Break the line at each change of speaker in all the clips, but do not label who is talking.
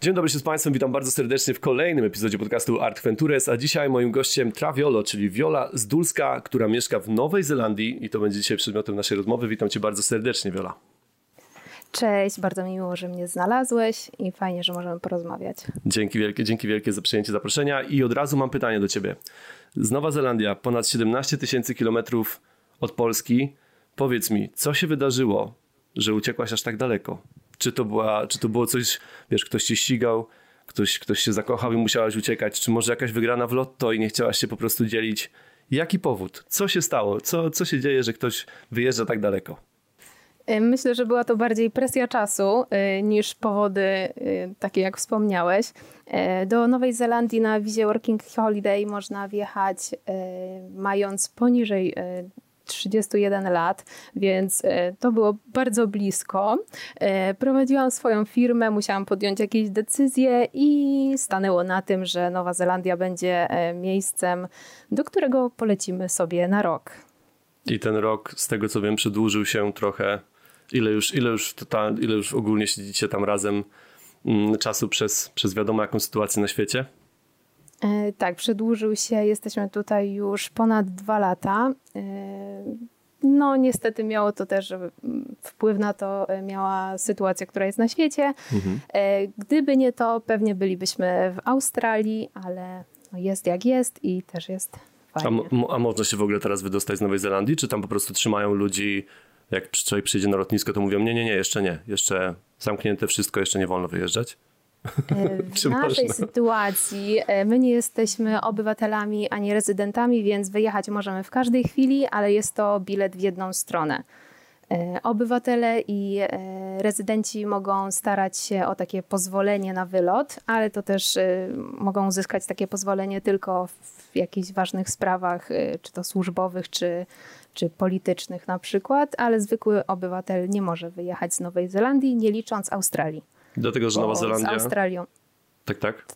Dzień dobry się z Państwem, witam bardzo serdecznie w kolejnym epizodzie podcastu Art Ventures, a dzisiaj moim gościem Traviolo, czyli Viola Zdulska, która mieszka w Nowej Zelandii i to będzie dzisiaj przedmiotem naszej rozmowy. Witam Cię bardzo serdecznie, Viola.
Cześć, bardzo mi miło, że mnie znalazłeś i fajnie, że możemy porozmawiać.
Dzięki wielkie, dzięki wielkie za przyjęcie zaproszenia i od razu mam pytanie do Ciebie. Z Nowa Zelandia, ponad 17 tysięcy kilometrów od Polski. Powiedz mi, co się wydarzyło, że uciekłaś aż tak daleko? Czy to, była, czy to było coś, wiesz, ktoś cię ścigał, ktoś, ktoś się zakochał i musiałaś uciekać, czy może jakaś wygrana w lotto i nie chciałaś się po prostu dzielić? Jaki powód? Co się stało? Co, co się dzieje, że ktoś wyjeżdża tak daleko?
Y, myślę, że była to bardziej presja czasu y, niż powody y, takie, jak wspomniałeś. Do Nowej Zelandii na wizie Working Holiday można wjechać mając poniżej 31 lat, więc e, to było bardzo blisko. E, prowadziłam swoją firmę, musiałam podjąć jakieś decyzje i stanęło na tym, że Nowa Zelandia będzie e, miejscem, do którego polecimy sobie na rok.
I ten rok, z tego co wiem, przedłużył się trochę. Ile już, ile już, total, ile już ogólnie siedzicie tam razem mm, czasu przez, przez wiadomo jaką sytuację na świecie?
E, tak, przedłużył się. Jesteśmy tutaj już ponad dwa lata. E, no, niestety miało to też wpływ na to, e, miała sytuacja, która jest na świecie. Mhm. Gdyby nie to, pewnie bylibyśmy w Australii, ale no jest jak jest i też jest fajnie.
A, a można się w ogóle teraz wydostać z Nowej Zelandii, czy tam po prostu trzymają ludzi, jak człowiek przyjdzie na lotnisko, to mówią, nie, nie, nie, jeszcze nie, jeszcze zamknięte wszystko, jeszcze nie wolno wyjeżdżać?
E, w naszej można? sytuacji e, my nie jesteśmy obywatelami ani rezydentami, więc wyjechać możemy w każdej chwili, ale jest to bilet w jedną stronę. E, obywatele i rezydenci mogą starać się o takie pozwolenie na wylot, ale to też mogą uzyskać takie pozwolenie tylko w jakichś ważnych sprawach, czy to służbowych, czy, czy politycznych na przykład, ale zwykły obywatel nie może wyjechać z Nowej Zelandii, nie licząc Australii.
Dlatego, że Nowa Zelandia...
Z Australią.
Tak, tak?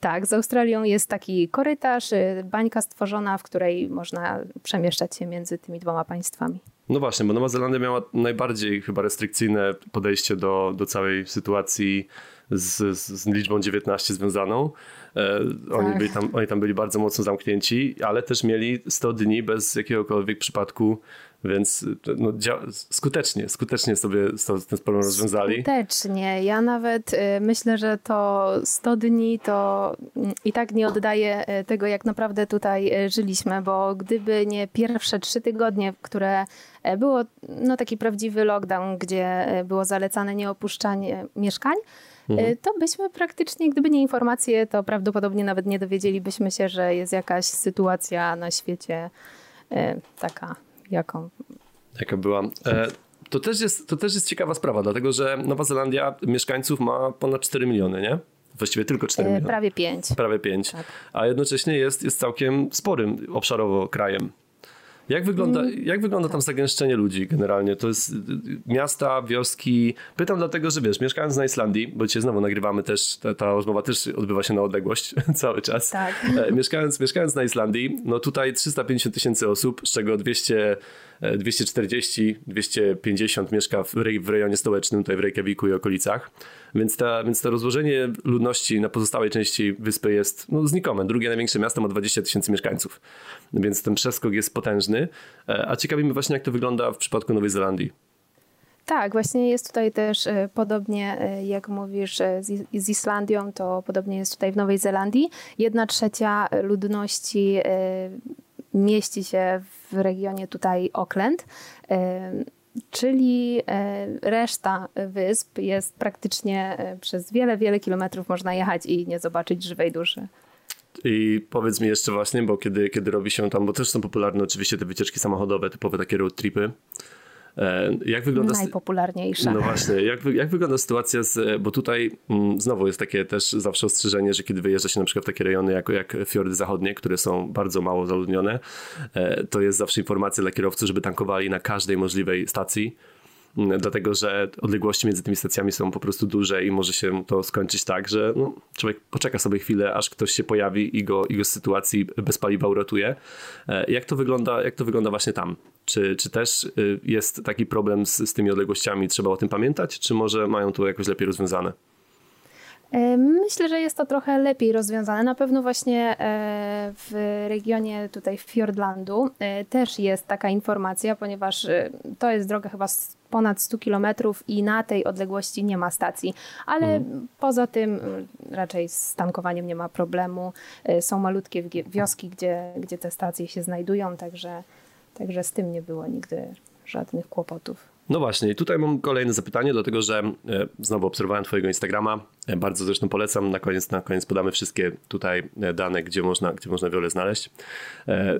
Tak, z Australią jest taki korytarz, y, bańka stworzona, w której można przemieszczać się między tymi dwoma państwami.
No właśnie, bo Nowa Zelandia miała najbardziej chyba restrykcyjne podejście do, do całej sytuacji z, z liczbą 19 związaną. E, oni, tak. byli tam, oni tam byli bardzo mocno zamknięci, ale też mieli 100 dni bez jakiegokolwiek przypadku więc no, skutecznie, skutecznie sobie ten problem rozwiązali.
Skutecznie. Ja nawet y, myślę, że to 100 dni to i tak nie oddaje y, tego, jak naprawdę tutaj y, żyliśmy, bo gdyby nie pierwsze trzy tygodnie, które było no, taki prawdziwy lockdown, gdzie było zalecane nieopuszczanie mieszkań, mhm. to byśmy praktycznie, gdyby nie informacje, to prawdopodobnie nawet nie dowiedzielibyśmy się, że jest jakaś sytuacja na świecie taka jaką?
Jaka była. E, to, też jest, to też jest ciekawa sprawa, dlatego że Nowa Zelandia mieszkańców ma ponad 4 miliony, nie? Właściwie tylko 4 e, miliony.
Prawie 5.
Prawie 5. Tak. A jednocześnie jest, jest całkiem sporym obszarowo krajem. Jak wygląda, mm. jak wygląda tam zagęszczenie ludzi generalnie? To jest y, miasta, wioski. Pytam dlatego, że wiesz, mieszkając na Islandii, bo dzisiaj znowu nagrywamy też, ta, ta rozmowa też odbywa się na odległość cały czas.
Tak.
E, mieszkając, mieszkając na Islandii, no tutaj 350 tysięcy osób, z czego 200 240, 250 mieszka w, w rejonie stołecznym, tutaj w Reykjaviku i okolicach. Więc, ta, więc to rozłożenie ludności na pozostałej części wyspy jest no, znikome. Drugie największe miasto ma 20 tysięcy mieszkańców, więc ten przeskok jest potężny. E, a ciekawi mnie właśnie, jak to wygląda w przypadku Nowej Zelandii.
Tak, właśnie jest tutaj też e, podobnie, e, jak mówisz, z, Islandią, to podobnie jest tutaj w Nowej Zelandii. Jedna trzecia ludności mieści się w regionie tutaj Auckland czyli e, reszta wysp jest praktycznie e, przez wiele, wiele kilometrów można jechać i nie zobaczyć żywej duszy.
I powiedz mi jeszcze właśnie, bo kiedy, kiedy robi się tam, bo też są popularne oczywiście te wycieczki samochodowe, typowe takie road tripy,
jak wygląda... Najpopularniejsza.
No właśnie, jak, jak wygląda sytuacja z... Bo tutaj mm, znowu jest takie też zawsze ostrzeżenie, że kiedy wyjeżdża się na przykład w takie rejony jak, jak fiordy zachodnie, które są bardzo mało zaludnione, e, to jest zawsze informacja dla kierowców, żeby tankowali na każdej możliwej stacji, dlatego że odległości między tymi stacjami są po prostu duże i może się to skończyć tak, że no, człowiek poczeka sobie chwilę, aż ktoś się pojawi i go, i go z sytuacji bez paliwa uratuje. E, jak to wygląda, jak to wygląda właśnie tam? Czy, czy też y, jest taki problem z, z tymi odległościami, trzeba o tym pamiętać, czy może mają to jakoś lepiej rozwiązane?
E, myślę, że jest to trochę lepiej rozwiązane. Na pewno właśnie e, w regionie tutaj Fiordlandu e, też jest taka informacja, ponieważ to jest droga chyba ponad 100 kilometrów i na tej odległości nie ma stacji. Ale mhm. poza tym raczej z tankowaniem nie ma problemu. Są malutkie wioski, gdzie, gdzie te stacje się znajdują, także, także z tym nie było nigdy żadnych kłopotów.
No właśnie, tutaj mam kolejne zapytanie, dlatego że e, znowu obserwowałem Twojego Instagrama. E, bardzo zresztą polecam. Na koniec, na koniec podamy wszystkie tutaj e, dane, gdzie można, gdzie można wiole znaleźć.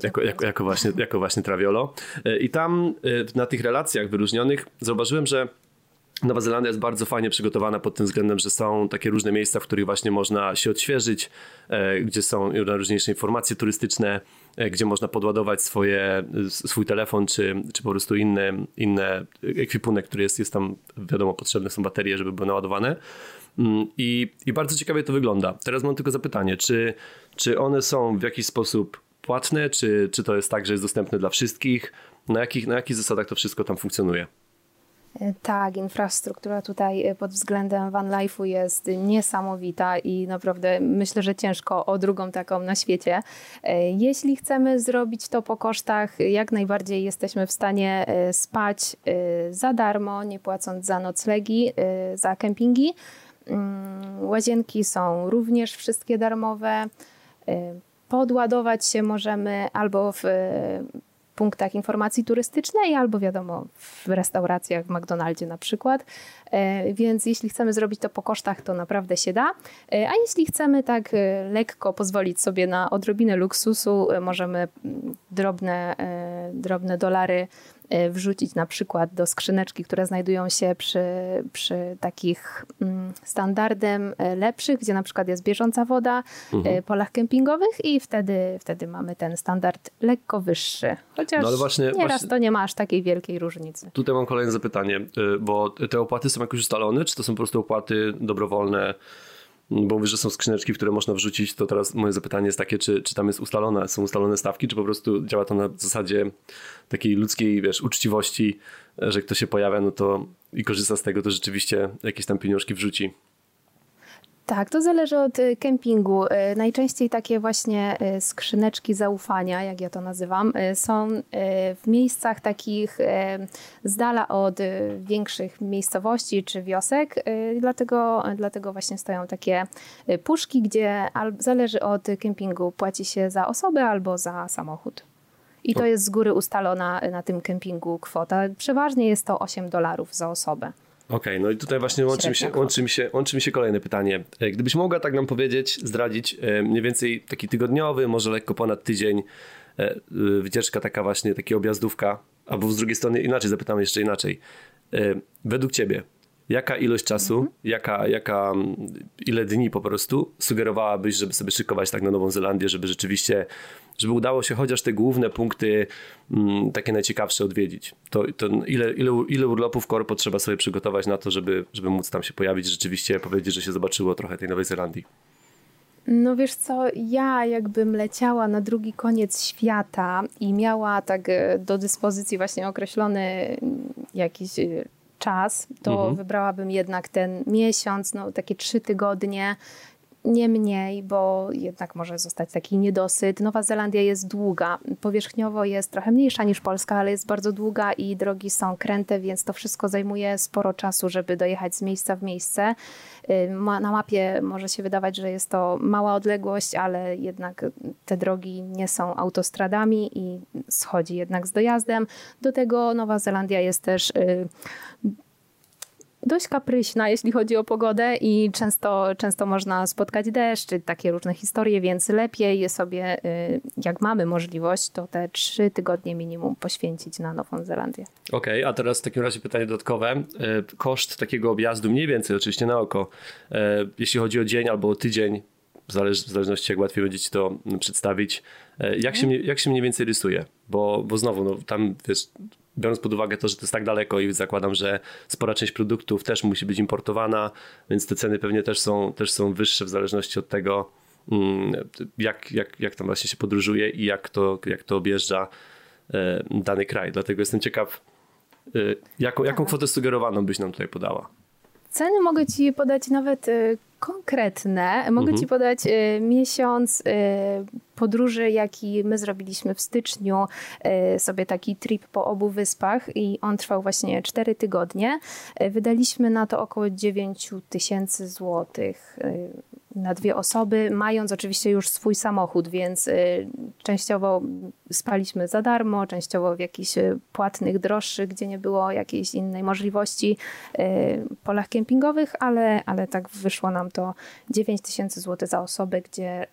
Jako, jako, jako, właśnie, jako właśnie Traviolo. I tam na tych relacjach wyróżnionych zauważyłem, że Nowa Zelandia jest bardzo fajnie przygotowana pod tym względem, że są takie różne miejsca, w których właśnie można się odświeżyć, e, gdzie są różniejsze informacje turystyczne, e, gdzie można podładować swoje, swój telefon, czy, czy po prostu inny, inny ekwipunek, który jest, jest tam, wiadomo, potrzebne są baterie, żeby były naładowane. Mm, I, I bardzo ciekawie to wygląda. Teraz mam tylko zapytanie, czy, czy one są w jakiś sposób płatne, czy, czy to jest tak, że jest dostępne dla wszystkich? Na jakich, na jakich zasadach to wszystko tam funkcjonuje?
Tak, infrastruktura tutaj e, pod względem van life'u jest niesamowita i naprawdę myślę, że ciężko o drugą taką na świecie. E, jeśli chcemy zrobić to po kosztach, jak najbardziej jesteśmy w stanie e, spać za darmo, nie płacąc za noclegi, za kempingi. Mm, łazienki są również wszystkie darmowe. Podładować się możemy albo w punktach informacji turystycznej albo wiadomo w restauracjach, w McDonaldzie na przykład. E, więc jeśli chcemy zrobić to po kosztach, to naprawdę się da. E, a jeśli chcemy tak e, lekko pozwolić sobie na odrobinę luksusu, możemy mm, drobne, drobne dolary wrzucić na przykład do skrzyneczki, które znajdują się przy, przy takich mm, standardem y, lepszych, gdzie na przykład jest bieżąca woda, y, mhm. polach kempingowych i wtedy, wtedy mamy ten standard lekko wyższy. Chociaż no właśnie, nieraz właśnie... to nie ma aż takiej wielkiej różnicy.
Tutaj mam kolejne zapytanie, bo te opłaty są jakoś ustalone, czy to są po prostu opłaty dobrowolne? Bo mówisz, że są skrzyneczki, w które można wrzucić, to teraz moje zapytanie jest takie, czy, czy tam jest ustalone, są ustalone stawki, czy po prostu działa to na zasadzie takiej ludzkiej, wiesz, uczciwości, że ktoś się pojawia, no to i korzysta z tego, to rzeczywiście jakieś tam pieniążki wrzuci.
Tak, to zależy od y, kempingu. Y, najczęściej takie właśnie y, skrzyneczki zaufania, jak ja to nazywam, są w miejscach takich z dala od większych miejscowości czy wiosek. Dlatego, dlatego właśnie stoją takie puszki, gdzie zależy od kempingu. Płaci się za osobę albo za samochód. I to jest z góry ustalona na tym kempingu kwota. Przeważnie jest to 8 dolarów za osobę.
Okej, okay, no i tutaj właśnie łączy mi, się, łączy, mi się, łączy mi się kolejne pytanie. E, gdybyś mogła tak nam powiedzieć, zdradzić e, mniej więcej taki tygodniowy, może lekko ponad tydzień, e, wycieczka taka właśnie, taka objazdówka, albo z drugiej strony inaczej, zapytam jeszcze inaczej. Według ciebie, jaka ilość czasu, mhm. jaka, jaka, ile dni po prostu sugerowałabyś, żeby sobie szykować tak na Nową Zelandię, żeby rzeczywiście żeby udało się chociaż te główne punkty mm, takie najciekawsze odwiedzić. To, to ile, ile, ile urlopów korpo trzeba sobie przygotować na to, żeby, żeby móc tam się pojawić, rzeczywiście powiedzieć, że się zobaczyło trochę tej Nowej Zelandii?
No wiesz co, ja jakbym leciała na drugi koniec świata i miała tak e, do dyspozycji właśnie określony jakiś e, czas, to mhm. wybrałabym jednak ten miesiąc, no takie trzy tygodnie, nie mniej, bo jednak może zostać taki niedosyt. Nowa Zelandia jest długa. Powierzchniowo jest trochę mniejsza niż Polska, ale jest bardzo długa i drogi są kręte, więc to wszystko zajmuje sporo czasu, żeby dojechać z miejsca w miejsce. Na mapie może się wydawać, że jest to mała odległość, ale jednak te drogi nie są autostradami i schodzi jednak z dojazdem. Do tego Nowa Zelandia jest też y, dość kapryśna, jeśli chodzi o pogodę i często, często można spotkać deszcz, czy takie różne historie, więc lepiej sobie, y, jak mamy możliwość, to te trzy tygodnie minimum poświęcić na Nową Zelandię.
Okej, okay, a teraz w takim razie pytanie dodatkowe. Y, koszt takiego objazdu, mniej więcej oczywiście na oko, y, jeśli chodzi o dzień albo o tydzień, w, zależ, w zależności jak łatwiej będzie ci to przedstawić, jak się, jak się mniej więcej rysuje? Bo, bo znowu, no, tam wiesz, biorąc pod uwagę to, że to jest tak daleko i zakładam, że spora część produktów też musi być importowana, więc te ceny pewnie też są, też są wyższe w zależności od tego, mm, jak, jak, jak tam właśnie się podróżuje i jak to, jak to objeżdża e, dany kraj. Dlatego jestem ciekaw, e, jaką, jaką tak. kwotę sugerowaną byś nam tutaj podała?
Ceny mogę Ci podać nawet e, konkretne. Mogę mhm. Ci podać miesiąc podróży, jaki my zrobiliśmy w styczniu, y, sobie taki trip po obu wyspach i on trwał właśnie 4 tygodnie. Wydaliśmy na to około 9 tysięcy złotych na dwie osoby, mając oczywiście już swój samochód, więc częściowo spaliśmy za darmo, częściowo w jakichś płatnych, droższych, gdzie nie było jakiejś innej możliwości, polach kempingowych, ale, ale tak wyszło nam to 9 tysięcy złotych za osobę, gdzie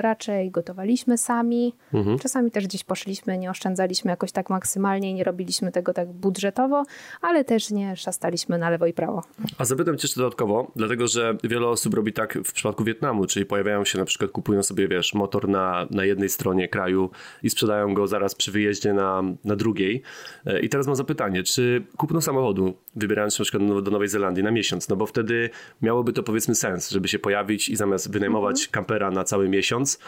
raczej gotowaliśmy sami. Mhm. Czasami też gdzieś poszliśmy, nie oszczędzaliśmy jakoś tak maksymalnie, nie robiliśmy tego tak budżetowo, ale też nie szastaliśmy na lewo i prawo.
A zapytam cię jeszcze dodatkowo, dlatego że wiele osób robi tak w przypadku Wietnamu, czyli pojawiają się na przykład, kupują sobie, wiesz, motor na, na jednej stronie kraju i sprzedają go zaraz przy wyjeździe na, na drugiej. E, I teraz mam zapytanie, czy kupno samochodu, wybierając się na przykład do Nowej Zelandii na miesiąc, no bo wtedy miałoby to powiedzmy sens, żeby się pojawić i zamiast wynajmować mhm. kampera na cały miesiąc,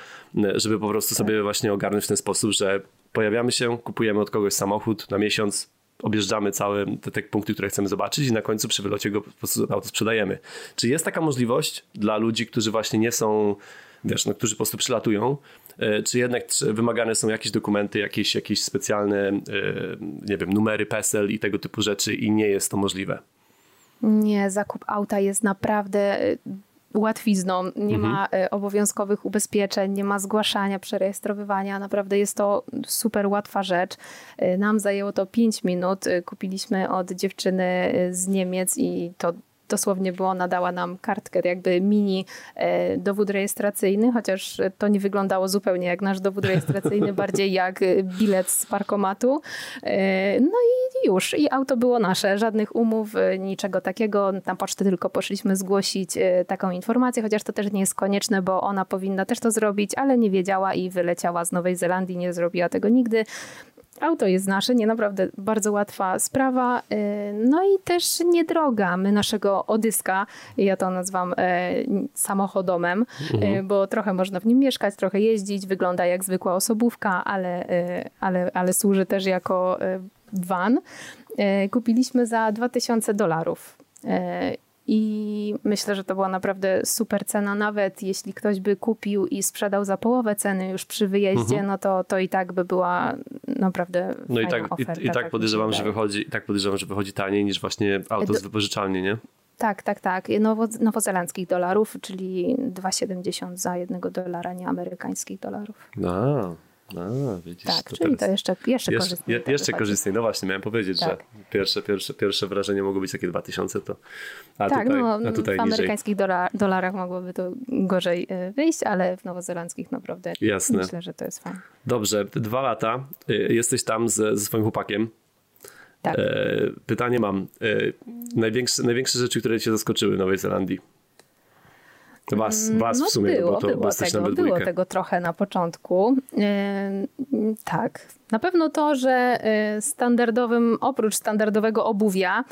żeby po prostu sobie właśnie ogarnąć w ten sposób, że pojawiamy się, kupujemy od kogoś samochód na miesiąc, objeżdżamy całe te, te, punkty, które chcemy zobaczyć i na końcu przy wylocie go po prostu auto sprzedajemy. Czy jest taka możliwość dla ludzi, którzy właśnie nie są, wiesz, no, którzy po prostu przylatują, e, czy jednak wymagane są jakieś dokumenty, jakieś, jakieś specjalne, e, nie wiem, numery PESEL i tego typu rzeczy i nie jest to możliwe?
Nie, zakup auta jest naprawdę łatwizną, nie mhm. ma e, obowiązkowych ubezpieczeń, nie ma zgłaszania, przerejestrowywania. Naprawdę jest to super łatwa rzecz. E, nam zajęło to 5 minut. E, kupiliśmy od dziewczyny z Niemiec i to dosłownie było, ona dała nam kartkę, jakby mini dowód rejestracyjny, chociaż to nie wyglądało zupełnie jak nasz dowód rejestracyjny, bardziej jak bilet z parkomatu. No i już, i auto było nasze, żadnych umów, e, niczego takiego. Na pocztę tylko poszliśmy zgłosić taką informację, chociaż to też nie jest konieczne, bo ona powinna też to zrobić, ale nie wiedziała i wyleciała z Nowej Zelandii, nie zrobiła tego nigdy. Auto jest nasze, nie naprawdę bardzo łatwa sprawa, y, no i też niedroga. My naszego Odyska, ja to nazywam y, samochodomem, y, mhm. bo trochę można w nim mieszkać, trochę jeździć, wygląda jak zwykła osobówka, ale, ale, ale służy też jako van. Kupiliśmy za 2000 dolarów. I myślę, że to była naprawdę super cena, nawet jeśli ktoś by kupił i sprzedał za połowę ceny już przy wyjeździe, mhm. no to, to i tak by była naprawdę No i tak, oferta,
i, i, tak, tak podejrzewam, że wychodzi, i tak podejrzewam, że wychodzi taniej niż właśnie auto z wypożyczalni, nie?
Tak, tak, tak. Nowo, nowozelandzkich dolarów, czyli 2,70 za jednego dolara, nie amerykańskich dolarów.
A, a, widzisz,
tak, to czyli to jeszcze, jeszcze, jeszcze korzystniej.
Je, jeszcze korzystniej, no właśnie, miałem powiedzieć, tak. że pierwsze, pierwsze, pierwsze wrażenie mogło być takie 2000, to a tak, tutaj, no, a tutaj
w amerykańskich dolar, dolarach mogłoby to gorzej e, wyjść, ale w nowozelandzkich naprawdę Jasne. myślę, że to jest fajne.
Dobrze, dwa lata, e, jesteś tam ze, ze swoim chłopakiem. Tak. E, pytanie mam. Największe, największe rzeczy, które cię zaskoczyły w Nowej Zelandii? Was, mm, was no w sumie, było, bo to było, tego,
było tego trochę na początku. Yy, tak. Na pewno to, że y, standardowym, oprócz standardowego obuwia,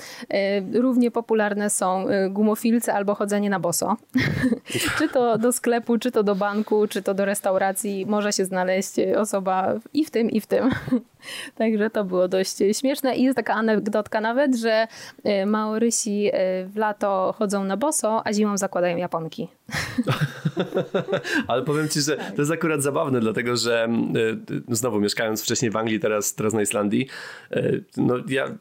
y, równie popularne są y, gumofilce albo chodzenie na boso. czy to do sklepu, czy to do banku, czy to do restauracji może się znaleźć osoba i w tym, i w tym. Także to było dość śmieszne i jest taka anegdotka nawet, że Maorysi w lato chodzą na boso, a zimą zakładają japonki.
Ale powiem ci, że to jest akurat zabawne, dlatego że znowu mieszkając wcześniej w Anglii, teraz, teraz na Islandii. E, no ja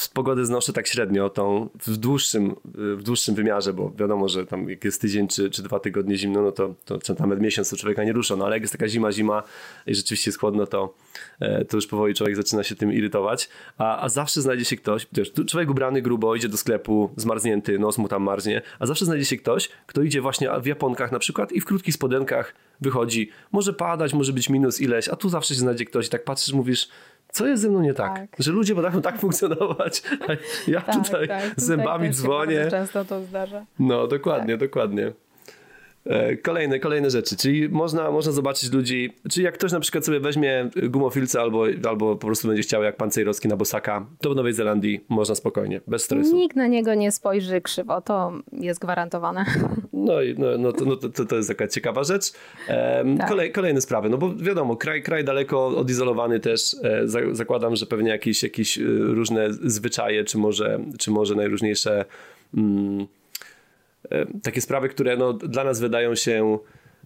z pogody znoszę tak średnio tą w dłuższym, w dłuższym wymiarze, bo wiadomo, że tam jak jest tydzień czy, czy dwa tygodnie zimno, no to, to nawet miesiąc to człowieka nie rusza, no ale jak jest taka zima, zima i rzeczywiście jest chłodno, to, e, to już powoli człowiek zaczyna się tym irytować, a, a zawsze znajdzie się ktoś, wiesz, człowiek ubrany grubo, idzie do sklepu, zmarznięty, nos mu tam marznie, a zawsze znajdzie się ktoś, kto idzie właśnie w japonkach na przykład i w krótkich spodenkach wychodzi, może padać, może być minus ileś, a tu zawsze się znajdzie ktoś i tak patrzysz, mówisz, co jest ze mną nie tak? tak. Że ludzie potrafią tak funkcjonować, ja tak, tutaj tak. zębami dzwonię.
Często to zdarza.
No, dokładnie, dokładnie. E, kolejne, kolejne rzeczy, czyli można, można zobaczyć ludzi, czyli jak ktoś na przykład sobie weźmie gumofilce albo, albo po prostu będzie chciał jak pan Cejrowski na Bosaka, to w Nowej Zelandii można spokojnie, bez stresu.
Nikt na niego nie spojrzy krzywo, to jest gwarantowane.
No i no, no, to, no to, to jest taka ciekawa rzecz. Um, tak. kolej, kolejne sprawy, no bo wiadomo, kraj, kraj daleko odizolowany też, e, zakładam, że pewnie jakieś, jakieś e, różne zwyczaje, czy może, czy może najróżniejsze... Mm, takie sprawy, które no, dla nas wydają się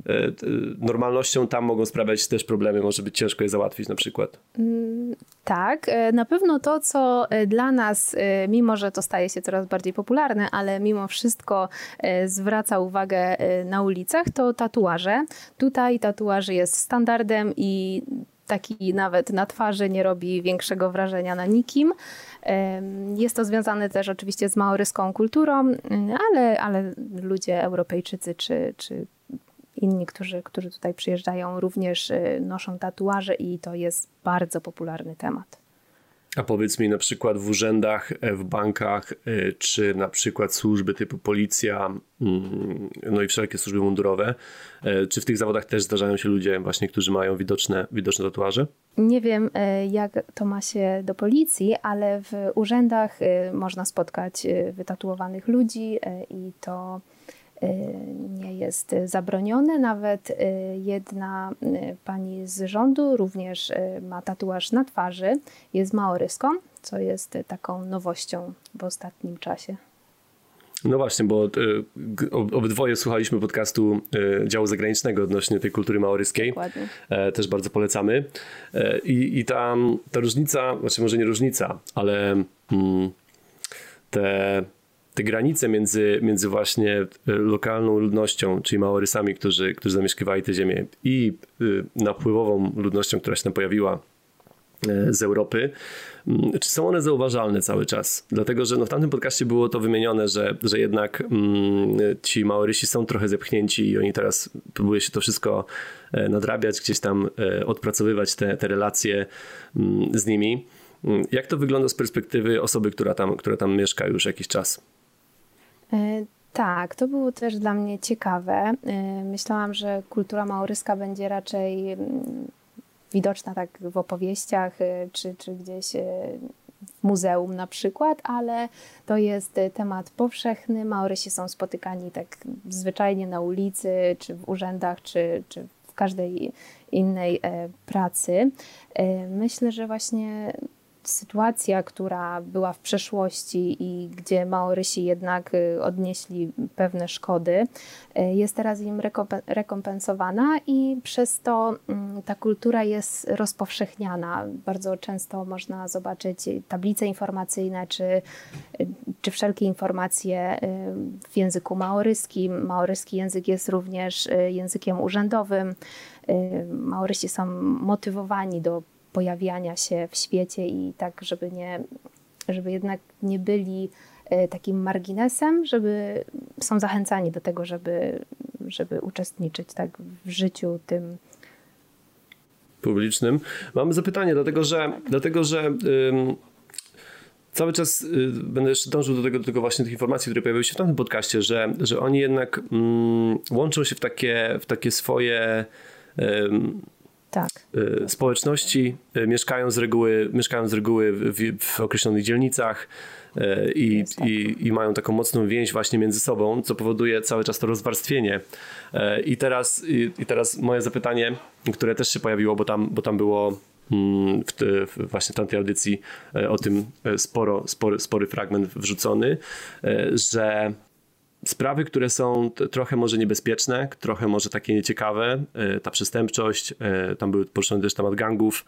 E, normalnością tam mogą sprawiać też problemy, może być ciężko je załatwić na przykład. Mm,
tak, e, na pewno to, co e, dla nas, mimo że to staje się coraz bardziej popularne, ale mimo wszystko zwraca uwagę na ulicach, to tatuaże. Tutaj tatuaż jest standardem i taki nawet na twarzy nie robi większego wrażenia na nikim. Jest to związane też oczywiście z maoryską kulturą, ale, ale ludzie Europejczycy czy, czy Inni, którzy, którzy tutaj przyjeżdżają, również y, noszą tatuaże i to jest bardzo popularny temat.
A powiedz mi na przykład w urzędach, e, w bankach, e, czy na przykład służby typu policja, mm, no i wszelkie służby mundurowe, e, czy w tych zawodach też zdarzają się ludzie właśnie, którzy mają widoczne, widoczne tatuaże?
Nie wiem, jak to ma się do policji, ale w urzędach można spotkać wytatuowanych ludzi i to nie jest zabronione. Nawet y, jedna y, pani z rządu również y, ma tatuaż na twarzy, jest maoryską, co jest taką nowością w ostatnim czasie.
No właśnie, bo obydwoje słuchaliśmy podcastu działu zagranicznego odnośnie tej kultury maoryskiej. Dokładnie. E, też bardzo polecamy. E, I, i ta, ta różnica, znaczy może nie różnica, ale mm, te te granice między, między właśnie e, lokalną ludnością, czyli Maorysami, którzy, którzy zamieszkiwali tę ziemię i y, napływową ludnością, która się tam pojawiła e, z Europy, mm, czy są one zauważalne cały czas? Dlatego, że no w tamtym podcaście było to wymienione, że, że jednak mm, ci Maorysi są trochę zepchnięci i oni teraz próbuje się to wszystko e, nadrabiać, gdzieś tam odpracowywać te, te relacje mm, z nimi. Jak to wygląda z perspektywy osoby, która tam, która tam mieszka już jakiś czas?
E, tak, to było też dla mnie ciekawe. E, myślałam, że kultura maoryska będzie raczej mm, widoczna tak w opowieściach e, czy, czy gdzieś w muzeum na przykład, ale to jest temat powszechny. Maorysi są spotykani tak zwyczajnie na ulicy, czy w urzędach, czy, czy w każdej innej pracy. Myślę, że właśnie sytuacja, która była w przeszłości i gdzie Maorysi jednak y, odnieśli pewne szkody, y, jest teraz im rekompensowana i przez to mm, ta kultura jest rozpowszechniana. Bardzo często można zobaczyć tablice informacyjne czy, y, czy wszelkie informacje w języku maoryskim. Maoryski język jest również językiem urzędowym. Maorysi są motywowani do pojawiania się w świecie i tak, żeby nie, żeby jednak nie byli e, takim marginesem, żeby są zachęcani do tego, żeby, żeby uczestniczyć tak w życiu tym
publicznym. Mam zapytanie, dlatego że, dlatego, że ym, cały czas y, będę jeszcze dążył do tego, do tego właśnie tych informacji, które pojawiły się w tamtym podcaście, że, że oni jednak mm, łączą się w takie, w takie swoje tak. Y, społeczności y, mieszkają z reguły, mieszkają z reguły w, w określonych dzielnicach y, i, tak. i, i, mają taką mocną więź właśnie między sobą, co powoduje cały czas to rozwarstwienie. I teraz, i, i teraz moje zapytanie, które też się pojawiło, bo tam, bo tam było mm, w, te, w właśnie tamtej audycji o tym sporo, spory, spory fragment wrzucony, że sprawy, które są trochę może niebezpieczne, trochę może takie nieciekawe, e, ta przestępczość, e, tam był poruszony też temat gangów,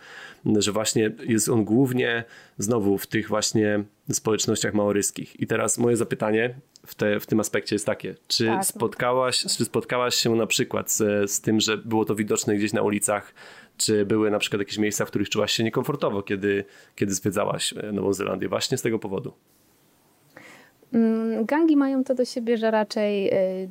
że właśnie jest on głównie znowu w tych właśnie społecznościach maoryskich. I teraz moje zapytanie w, te, w tym aspekcie jest takie, czy, tak, spotkałaś, czy spotkałaś się na przykład z, z tym, że było to widoczne gdzieś na ulicach, czy były na przykład jakieś miejsca, w których czułaś się niekomfortowo, kiedy, kiedy zwiedzałaś e, Nową Zelandię właśnie z tego powodu?
Mm, gangi mają to do siebie, że raczej y,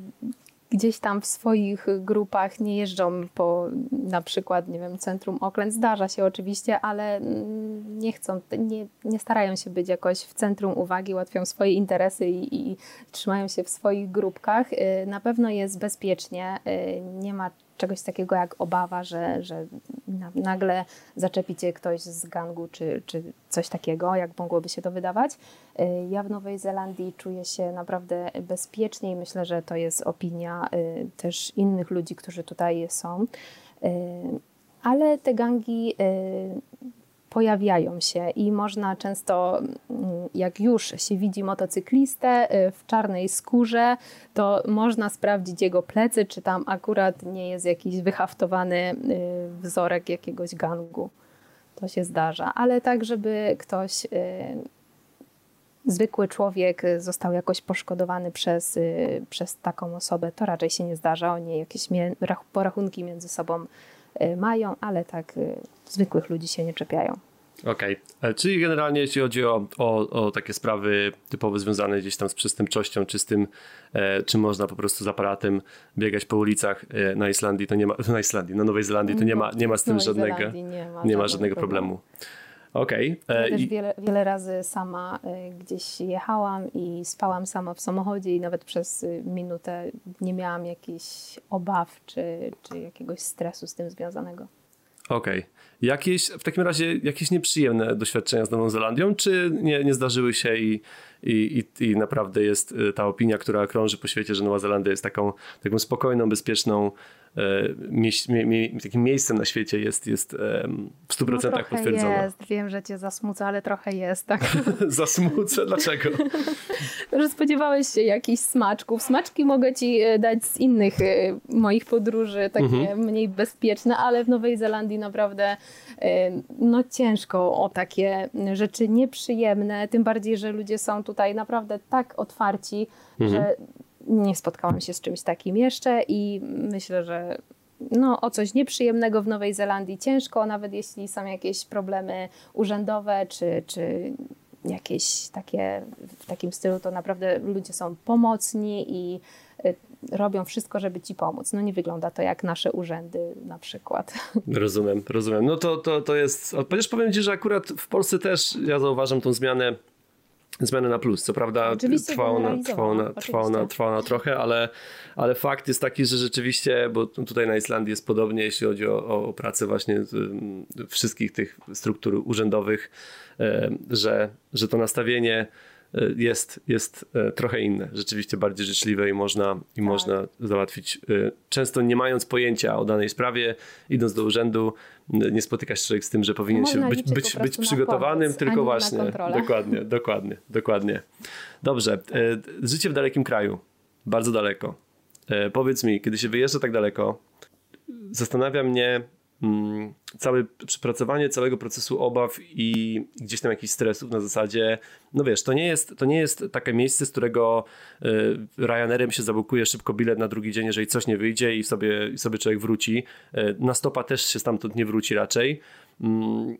gdzieś tam w swoich grupach nie jeżdżą po na przykład, nie wiem, centrum Oakland. Zdarza się oczywiście, ale mm, nie chcą, nie, nie starają się być jakoś w centrum uwagi, łatwią swoje interesy i, i trzymają się w swoich grupkach. Y, na pewno jest bezpiecznie, y, nie ma czegoś takiego jak obawa, że, że nagle zaczepi cię ktoś z gangu czy, czy coś takiego, jak mogłoby się to wydawać. Y, ja w Nowej Zelandii czuję się naprawdę bezpiecznie i myślę, że to jest opinia y, też innych ludzi, którzy tutaj są. Y, ale te gangi pojawiają się i można często, mm, jak już się widzi motocyklistę w czarnej skórze, to można sprawdzić jego plecy, czy tam akurat nie jest jakiś wyhaftowany wzorek jakiegoś gangu. To się zdarza, ale tak, żeby ktoś zwykły człowiek został jakoś poszkodowany przez, y, przez taką osobę, to raczej się nie zdarza. Oni jakieś porachunki między sobą y, mają, ale tak y, zwykłych ludzi się nie czepiają.
Okej, okay. E, czyli generalnie jeśli chodzi o, o, o, takie sprawy typowo związane gdzieś tam z przestępczością, czy z tym, e, czy można po prostu z aparatem biegać po ulicach e, na Islandii, to nie ma, na Islandii, na Nowej Zelandii, to nie ma, nie ma z tym żadnego, nie ma, nie ma żadnego problemu. problemu. Okej.
Okay. Ja też wiele, wiele razy sama y, gdzieś jechałam i spałam sama w samochodzie i nawet przez y, minutę nie miałam jakichś obaw czy, czy jakiegoś stresu z tym związanego.
Okej. Okay. Jakieś, w takim razie jakieś nieprzyjemne doświadczenia z Nową Zelandią, czy nie, nie zdarzyły się i, i, i, i naprawdę jest y, ta opinia, która krąży po świecie, że Nowa Zelandia jest taką, taką spokojną, bezpieczną, E, mie, mie, takim miejscem na świecie jest, jest w 100% no, potwierdzone.
jest, wiem, że cię zasmuca, ale trochę jest, tak.
zasmucę? Dlaczego?
że spodziewałeś się jakichś smaczków. Smaczki mogę ci e, dać z innych e, moich podróży, takie mhm. mniej bezpieczne, ale w Nowej Zelandii naprawdę no ciężko o takie rzeczy nieprzyjemne, tym bardziej, że ludzie są tutaj naprawdę tak otwarci, mhm. że nie spotkałam się z czymś takim jeszcze i myślę, że no, o coś nieprzyjemnego w Nowej Zelandii ciężko, nawet jeśli są jakieś problemy urzędowe czy, czy jakieś takie w takim stylu, to naprawdę ludzie są pomocni i y, robią wszystko, żeby ci pomóc. No nie wygląda to jak nasze urzędy na przykład.
Rozumiem, rozumiem. No to, to, to jest, chociaż powiem ci, że akurat w Polsce też ja zauważam tą zmianę zmianę na plus. Co prawda trwało na, trwało, na, trwało, na, trwało na trochę, ale, ale fakt jest taki, że rzeczywiście, bo tutaj na Islandii jest podobnie, jeśli chodzi o, o pracę właśnie wszystkich tych struktur urzędowych, e, że, że to nastawienie E, jest, jest e, trochę inne, rzeczywiście bardziej życzliwe i można, i tak. można załatwić. Często nie mając pojęcia o danej sprawie, idąc do urzędu, nie spotyka się człowiek z tym, że powinien się być, być, być przygotowanym, pomoc, tylko właśnie. Dokładnie, dokładnie, dokładnie. Dobrze. Życie w dalekim kraju, bardzo daleko. Powiedz mi, kiedy się wyjeżdża tak daleko, zastanawia mnie, całe przepracowanie całego procesu obaw i gdzieś tam jakichś stresów na zasadzie, no wiesz, to nie jest, to nie jest takie miejsce, z którego y, Ryanerem się zablokuje szybko bilet na drugi dzień, jeżeli coś nie wyjdzie i sobie, sobie człowiek wróci. Y, na stopa też się stamtąd nie wróci raczej. Mm,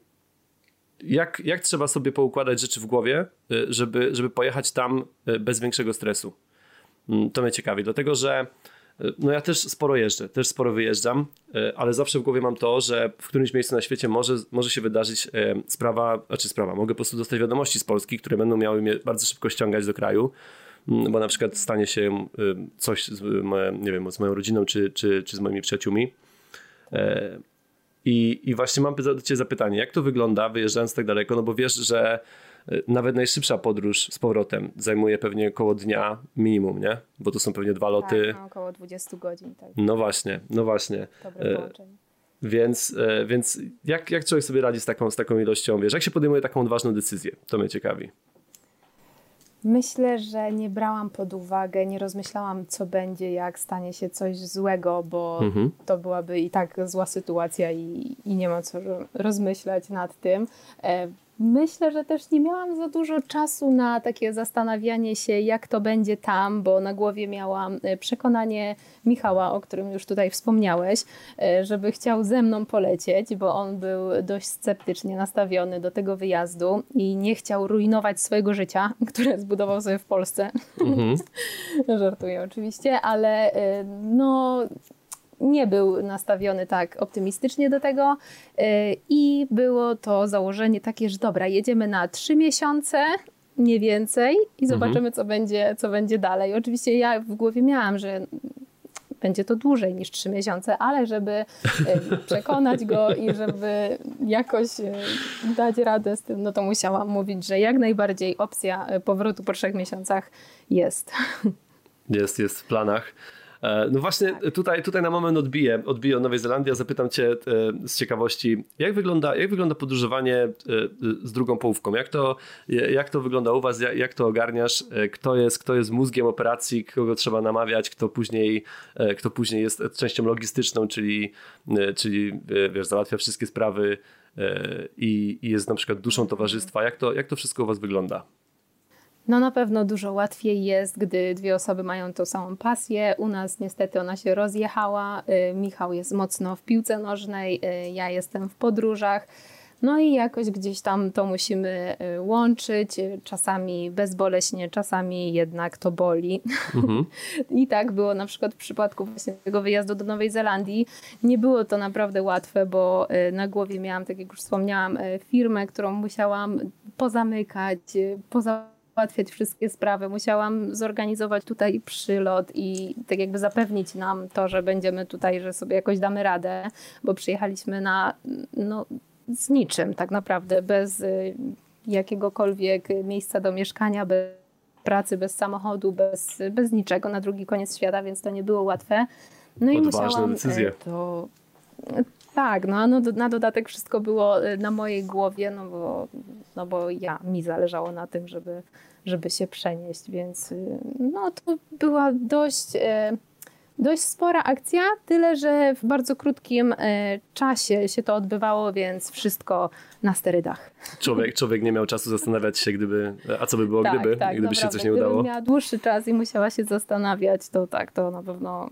jak, jak trzeba sobie poukładać rzeczy w głowie, y, żeby, żeby pojechać tam bez większego stresu? Mm, to mnie ciekawi, dlatego że no ja też sporo jeżdżę, też sporo wyjeżdżam, e, ale zawsze w głowie mam to, że w którymś miejscu na świecie może, może się wydarzyć e, sprawa, znaczy sprawa, mogę po prostu dostać wiadomości z Polski, które będą miały mnie bardzo szybko ściągać do kraju, mm, bo na przykład stanie się e, coś z, nie wiem, z moją rodziną czy, czy, czy z moimi przyjaciółmi. I, I właśnie mam do Ciebie zapytanie, jak to wygląda wyjeżdżając tak daleko, no bo wiesz, że nawet najszybsza podróż z powrotem zajmuje pewnie około dnia minimum, nie? Bo to są pewnie dwa loty.
Tak, no, około 20 godzin. Tak.
No właśnie, no właśnie. Dobre e, połączenie. Więc, e, więc jak, jak człowiek sobie radzi z taką, z taką ilością, wiesz, jak się podejmuje taką odważną decyzję? To mnie ciekawi.
Myślę, że nie brałam pod uwagę, nie rozmyślałam, co będzie, jak stanie się coś złego, bo mhm. to byłaby i tak zła sytuacja i, i nie ma co rozmyślać nad tym. Myślę, że też nie miałam za dużo czasu na takie zastanawianie się, jak to będzie tam, bo na głowie miałam e, przekonanie Michała, o którym już tutaj wspomniałeś, e, żeby chciał ze mną polecieć, bo on był dość sceptycznie nastawiony do tego wyjazdu i nie chciał rujnować swojego życia, które zbudował sobie w Polsce. Mhm. Żartuję oczywiście, ale e, no nie był nastawiony tak optymistycznie do tego y, i było to założenie takie, że dobra, jedziemy na trzy miesiące, nie więcej i zobaczymy, mhm. co, będzie, co będzie dalej. Oczywiście ja w głowie miałam, że będzie to dłużej niż trzy miesiące, ale żeby y, przekonać go i żeby jakoś y, dać radę z tym, no to musiałam mówić, że jak najbardziej opcja powrotu po trzech miesiącach jest.
Jest, jest w planach. E, no właśnie tak. tutaj, tutaj na moment odbiję, odbiję o Nowej Zelandii, a zapytam cię e, z ciekawości, jak wygląda, jak wygląda podróżowanie e, z drugą połówką? Jak to, jak to wygląda u was? Jak, jak to ogarniasz? Kto jest, kto jest mózgiem operacji, kogo trzeba namawiać, kto później, kto później jest częścią logistyczną, czyli, czyli wiesz, załatwia wszystkie sprawy i, i jest na przykład duszą towarzystwa. Jak to, jak to wszystko u was wygląda?
No na pewno dużo łatwiej jest, gdy dwie osoby mają tą samą pasję. U nas niestety ona się rozjechała. Y, Michał jest mocno w piłce nożnej, y, ja jestem w podróżach. No i jakoś gdzieś tam to musimy y, łączyć, czasami bezboleśnie, czasami jednak to boli. Mhm. I tak było na przykład w przypadku właśnie tego wyjazdu do Nowej Zelandii. Nie było to naprawdę łatwe, bo na głowie miałam, tak jak już wspomniałam, firmę, którą musiałam pozamykać, poza załatwiać wszystkie sprawy. Musiałam zorganizować tutaj przylot i tak jakby zapewnić nam to, że będziemy tutaj, że sobie jakoś damy radę, bo przyjechaliśmy na no, z niczym tak naprawdę, bez y, jakiegokolwiek miejsca do mieszkania, bez pracy, bez samochodu, bez, bez niczego na drugi koniec świata, więc to nie było łatwe.
No i musiałam decyzje.
to tak, no, no na dodatek wszystko było na mojej głowie, no bo, no bo ja, mi zależało na tym, żeby żeby się przenieść, więc y, no to była dość, e, dość spora akcja, tyle że w bardzo krótkim e, czasie się to odbywało, więc wszystko na sterydach.
Człowiek, człowiek nie miał czasu zastanawiać się, gdyby, a co by było tak, gdyby, tak, gdyby się coś nie udało?
Gdybym miała dłuższy czas i musiała się zastanawiać, to tak, to na pewno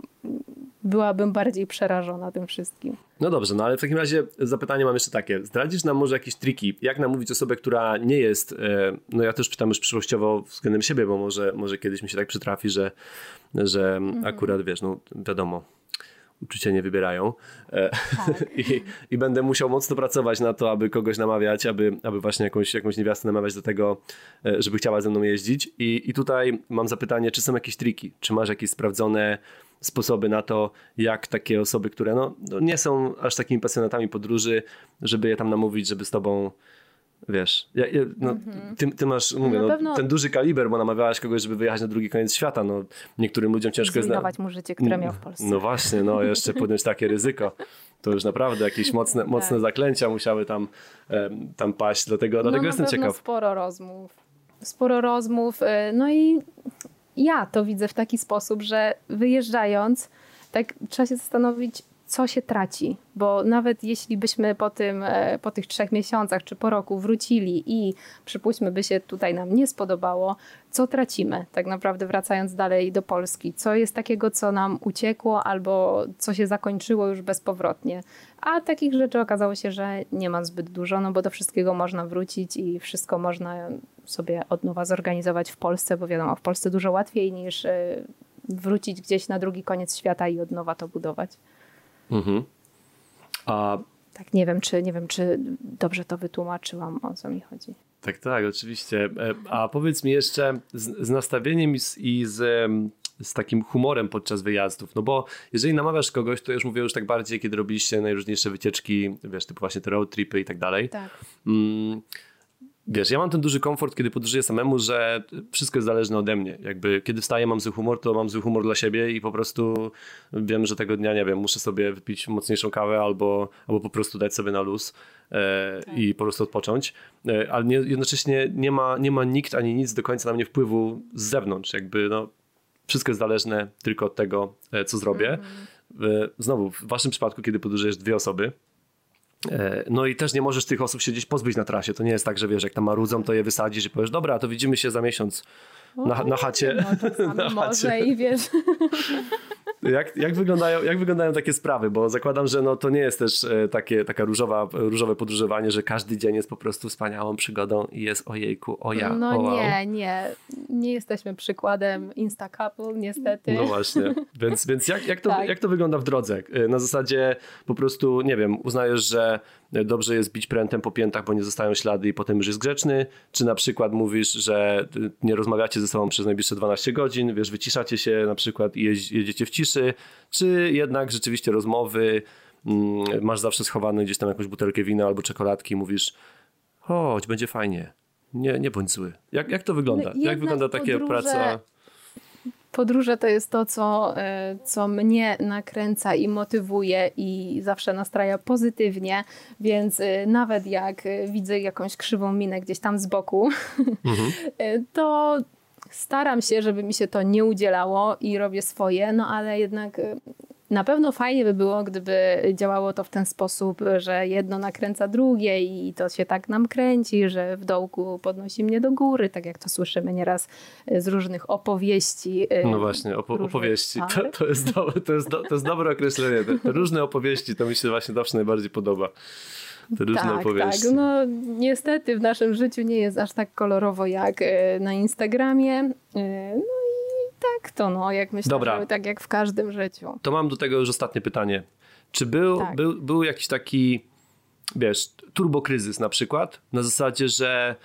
byłabym bardziej przerażona tym wszystkim.
No dobrze, no ale w takim razie zapytanie mam jeszcze takie. Zdradzisz nam może jakieś triki, jak namówić osobę, która nie jest, e, no ja też pytam już przyszłościowo względem siebie, bo może, może kiedyś mi się tak przytrafi, że, że mhm. akurat wiesz, no wiadomo, uczucia nie wybierają e, tak. I, I, będę musiał mocno pracować na to, aby kogoś namawiać, aby, aby właśnie jakąś, jakąś niewiastę namawiać do tego, e, żeby chciała ze mną jeździć. I, I tutaj mam zapytanie, czy są jakieś triki? Czy masz jakieś sprawdzone sposoby na to, jak takie osoby, które no, no nie są aż takimi pasjonatami podróży, żeby je tam namówić, żeby z tobą Wiesz, ja, ja, no, mm-hmm. ty, ty, masz, mówię, no, pewno... ten duży kaliber, bo namawiałaś kogoś, żeby wyjechać na drugi koniec świata. No, niektórym ludziom ciężko jest...
Zrujnować mu życie, które miał w Polsce.
No właśnie, no jeszcze podjąć takie ryzyko. To już naprawdę jakieś mocne, tak. mocne zaklęcia musiały tam, tam paść, dlatego, dlatego no, jestem ciekaw.
sporo rozmów. Sporo rozmów, y, no i ja to widzę w taki sposób, że wyjeżdżając, tak trzeba się zastanowić, co się traci, bo nawet jeśli byśmy po, tym, e, po tych trzech miesiącach czy po roku wrócili i przypuśćmy by się tutaj nam nie spodobało, co tracimy tak naprawdę wracając dalej do Polski? Co jest takiego, co nam uciekło albo co się zakończyło już bezpowrotnie? A takich rzeczy okazało się, że nie ma zbyt dużo, no bo do wszystkiego można wrócić i wszystko można sobie od nowa zorganizować w Polsce, bo wiadomo, w Polsce dużo łatwiej niż e, wrócić gdzieś na drugi koniec świata i od nowa to budować. Mhm. A... Tak, nie wiem, czy, nie wiem, czy dobrze to wytłumaczyłam, o co mi chodzi.
Tak, tak, oczywiście. E, a powiedz mi jeszcze z, z nastawieniem i, z, i z, z, takim humorem podczas wyjazdów, no bo jeżeli namawiasz kogoś, to już mówię już tak bardziej, kiedy robiliście najróżniejsze wycieczki, wiesz, typu właśnie te road tripy i tak dalej. Tak. Mm, Wiesz, ja mam ten duży komfort, kiedy podróżuję samemu, że wszystko jest zależne ode mnie. Jakby kiedy wstaję, mam zły humor, to mam zły humor dla siebie i po prostu wiem, że tego dnia, nie wiem, muszę sobie wypić mocniejszą kawę albo, albo po prostu dać sobie na luz e, tak. i po prostu odpocząć. E, ale nie, jednocześnie nie ma, nie ma nikt ani nic do końca na mnie wpływu z zewnątrz. Jakby no, wszystko jest zależne tylko od tego, e, co zrobię. Mm. E, znowu, w waszym przypadku, kiedy podróżujesz dwie osoby, no i też nie możesz tych osób się gdzieś pozbyć na trasie. To nie jest tak, że wiesz, jak tam marudzą, to je wysadzisz i powiesz, dobra, to widzimy się za miesiąc na, na chacie.
No, na może chacie. i wiesz.
Jak, jak, wyglądają, jak wyglądają takie sprawy? Bo zakładam, że no, to nie jest też e, takie taka różowa, różowe podróżowanie, że każdy dzień jest po prostu wspaniałą przygodą i jest ojejku, o ja,
No
o
wow. nie, nie. Nie jesteśmy przykładem Insta Couple, niestety.
No właśnie. Więc, więc jak, jak, to, tak. jak to wygląda w drodze? E, na zasadzie po prostu, nie wiem, uznajesz, że dobrze jest bić prętem po piętach, bo nie zostają ślady i potem już jest grzeczny, czy na przykład mówisz, że nie rozmawiacie ze sobą przez najbliższe 12 godzin, wiesz, wyciszacie się na przykład i jedziecie w ciszy, czy jednak rzeczywiście rozmowy, mm, masz zawsze schowane gdzieś tam jakąś butelkę wina albo czekoladki i mówisz, chodź, będzie fajnie, nie, nie bądź zły. Jak, jak to wygląda? No, jak wygląda takie praca?
Podróże to jest to, co, e, co mnie nakręca i motywuje i zawsze nastraja pozytywnie, więc e, nawet jak widzę jakąś krzywą minę gdzieś tam z boku, mhm. to staram się, żeby mi się to nie udzielało i robię swoje, no ale jednak na pewno fajnie by było, gdyby działało to w ten sposób, że jedno nakręca drugie i to się tak nam kręci, że w dołku podnosi mnie do góry, tak jak to słyszymy nieraz z różnych opowieści.
Y, no właśnie, opo opowieści. To, to, jest do, to, jest do, to jest dobre określenie. Te, te, różne opowieści to mi się właśnie zawsze najbardziej podoba. Te różne tak, opowieści.
Tak, no niestety w naszym życiu nie jest aż tak kolorowo jak y, na Instagramie. Y, no tak to, no, jak myślę, Dobra. tak jak w każdym życiu.
To mam do tego już ostatnie pytanie. Czy był, tak. był, był jakiś taki, wiesz, turbokryzys na przykład, na zasadzie, że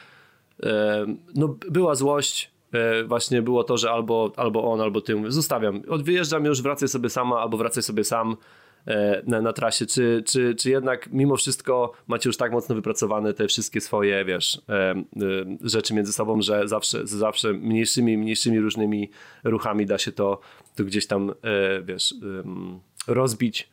e, no, była złość, e, właśnie było to, że albo, albo on, albo ty, zostawiam, wyjeżdżam już, wracaj sobie sama, albo wracaj sobie sam, na, na trasie, czy, czy, czy jednak mimo wszystko macie już tak mocno wypracowane te wszystkie swoje, wiesz, e, e, rzeczy między sobą, że zawsze, zawsze mniejszymi, mniejszymi różnymi ruchami da się to, to gdzieś tam, wiesz, rozbić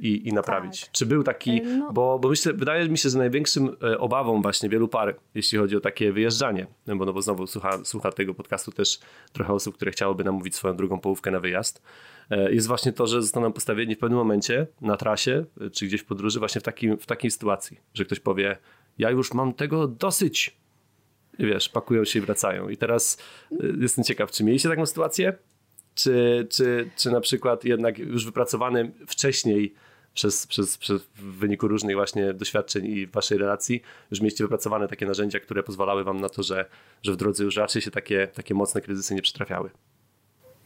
i, i naprawić. Tak. Czy był taki, no. bo, bo myślę, wydaje mi się, że największym obawą właśnie wielu par, jeśli chodzi o takie wyjeżdżanie, bo, no bo znowu słucha, słucha tego podcastu też trochę osób, które chciałyby namówić swoją drugą połówkę na wyjazd, E, jest właśnie to, że zostaną postawieni w pewnym momencie na trasie, e, czy gdzieś w podróży, właśnie w, takim, w takiej sytuacji, że ktoś powie, ja już mam tego dosyć. I wiesz, pakują się i wracają. I teraz e, jestem ciekaw, czy mieliście taką sytuację? Czy, czy, czy na przykład jednak już wypracowane wcześniej przez, przez, przez w wyniku różnych właśnie doświadczeń i waszej relacji już mieliście wypracowane takie narzędzia, które pozwalały wam na to, że, że w drodze już raczej się takie, takie mocne kryzysy nie przytrafiały?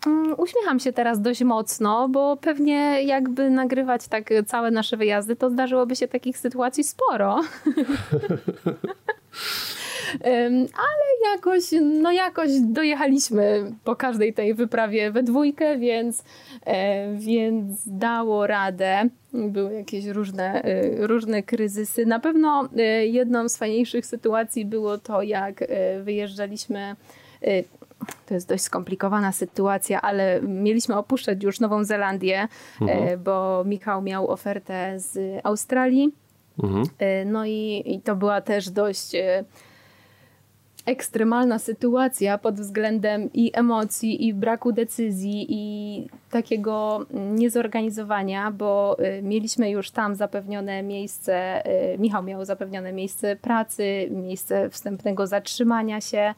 Mm, uśmiecham się teraz dość mocno, bo pewnie jakby nagrywać tak całe nasze wyjazdy, to zdarzyłoby się takich sytuacji sporo. Ale jakoś, no jakoś dojechaliśmy po każdej tej wyprawie we dwójkę, więc, e, więc dało radę. Były jakieś różne, e, różne kryzysy. Na pewno e, jedną z fajniejszych sytuacji było to, jak wyjeżdżaliśmy to jest dość skomplikowana sytuacja, ale mieliśmy opuszczać już Nową Zelandię, mhm. E, bo Michał miał ofertę z Australii. Mhm. E, no i, i to była też dość e, ekstremalna sytuacja pod względem i emocji, i braku decyzji, i takiego niezorganizowania, bo mieliśmy już tam zapewnione miejsce, Michał miał zapewnione miejsce pracy, miejsce wstępnego zatrzymania się.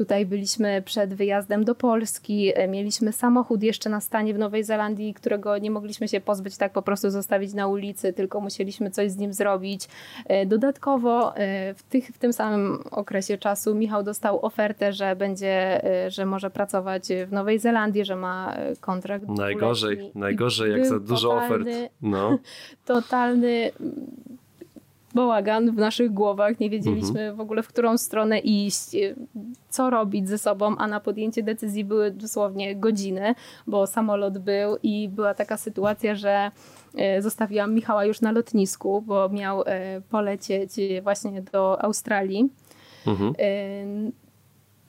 Tutaj byliśmy przed wyjazdem do Polski, e, mieliśmy samochód jeszcze na stanie w Nowej Zelandii, którego nie mogliśmy się pozbyć tak po prostu zostawić na ulicy, tylko musieliśmy coś z nim zrobić. E, dodatkowo e, w, tych, w tym samym okresie czasu Michał dostał ofertę, że będzie, że może pracować w Nowej Zelandii, że ma kontrakt.
Najgorzej, najgorzej jak za dużo totalny, ofert. No.
Totalny bałagan w naszych głowach, nie wiedzieliśmy mhm. w ogóle w którą stronę iść, co robić ze sobą, a na podjęcie decyzji były dosłownie godziny, bo samolot był i była taka sytuacja, że e, zostawiłam Michała już na lotnisku, bo miał e, polecieć właśnie do Australii. Mhm.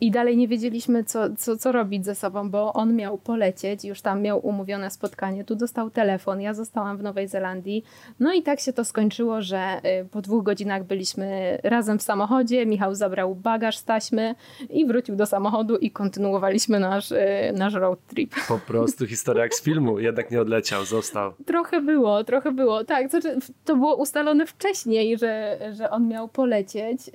I dalej nie wiedzieliśmy, co, co, co robić ze sobą, bo on miał polecieć, już tam miał umówione spotkanie, tu dostał telefon, ja zostałam w Nowej Zelandii. No i tak się to skończyło, że y, po dwóch godzinach byliśmy razem w samochodzie, Michał zabrał bagaż z taśmy i wrócił do samochodu i kontynuowaliśmy nasz, y, nasz road trip.
Po prostu historia jak z filmu, jednak nie odleciał, został.
Trochę było, trochę było, tak. Znaczy, to było ustalone wcześniej, że, że on miał polecieć, y,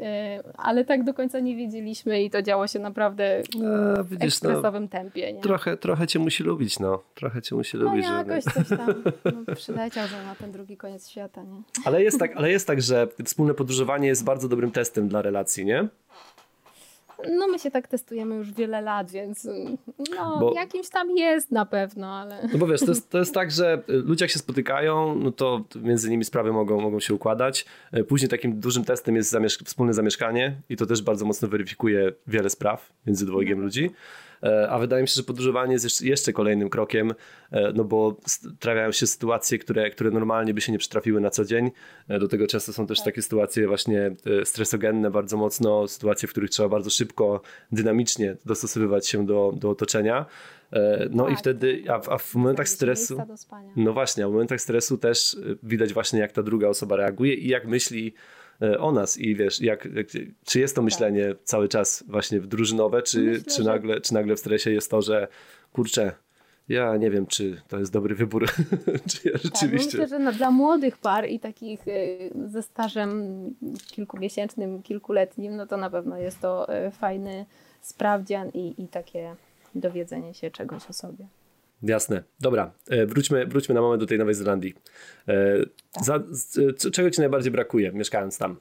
ale tak do końca nie wiedzieliśmy i to działo się się naprawdę no, widzisz, w no, ekspresowym no, tempie. Nie?
Trochę, trochę cię musi lubić, no. Trochę cię musi
no,
lubić.
No jakoś że... coś tam no, przyleciał że na ten drugi koniec świata, nie?
Ale jest, tak, ale jest tak, że wspólne podróżowanie jest bardzo dobrym testem dla relacji, nie?
No my się tak testujemy już wiele lat, więc no bo, jakimś tam jest na pewno, ale...
No bo wiesz, to jest, to jest tak, że ludzie jak się spotykają, no to między nimi sprawy mogą, mogą się układać. E, później takim dużym testem jest zamieszk wspólne zamieszkanie i to też bardzo mocno weryfikuje wiele spraw między dwojgiem no. ludzi. E, a wydaje mi się, że podróżowanie jest jeszcze kolejnym krokiem, e, no bo trafiają się sytuacje, które, które normalnie by się nie przytrafiły na co dzień. Do tego często są też tak. takie sytuacje właśnie stresogenne bardzo mocno, sytuacje, w których trzeba bardzo szybko, dynamicznie dostosowywać się do, do otoczenia. No tak, i wtedy, a, a w momentach stresu, no właśnie, a w momentach stresu też widać właśnie jak ta druga osoba reaguje i jak myśli E, o nas i wiesz, jak, czy jest to tak. myślenie cały czas właśnie drużynowe, czy, Myślę, czy, nagle, czy nagle w stresie jest to, że kurczę, ja nie wiem, czy to jest dobry wybór, czy ja tak, rzeczywiście...
Tak, myślę, że no, dla młodych par i takich e, ze stażem kilkumiesięcznym, kilkuletnim, no to na pewno jest to e, fajny sprawdzian i, i takie dowiedzenie się czegoś o sobie.
Jasne. Dobra, e, wróćmy, wróćmy na moment do tej Nowej Zelandii. E, za, z, czego ci najbardziej brakuje, mieszkając tam?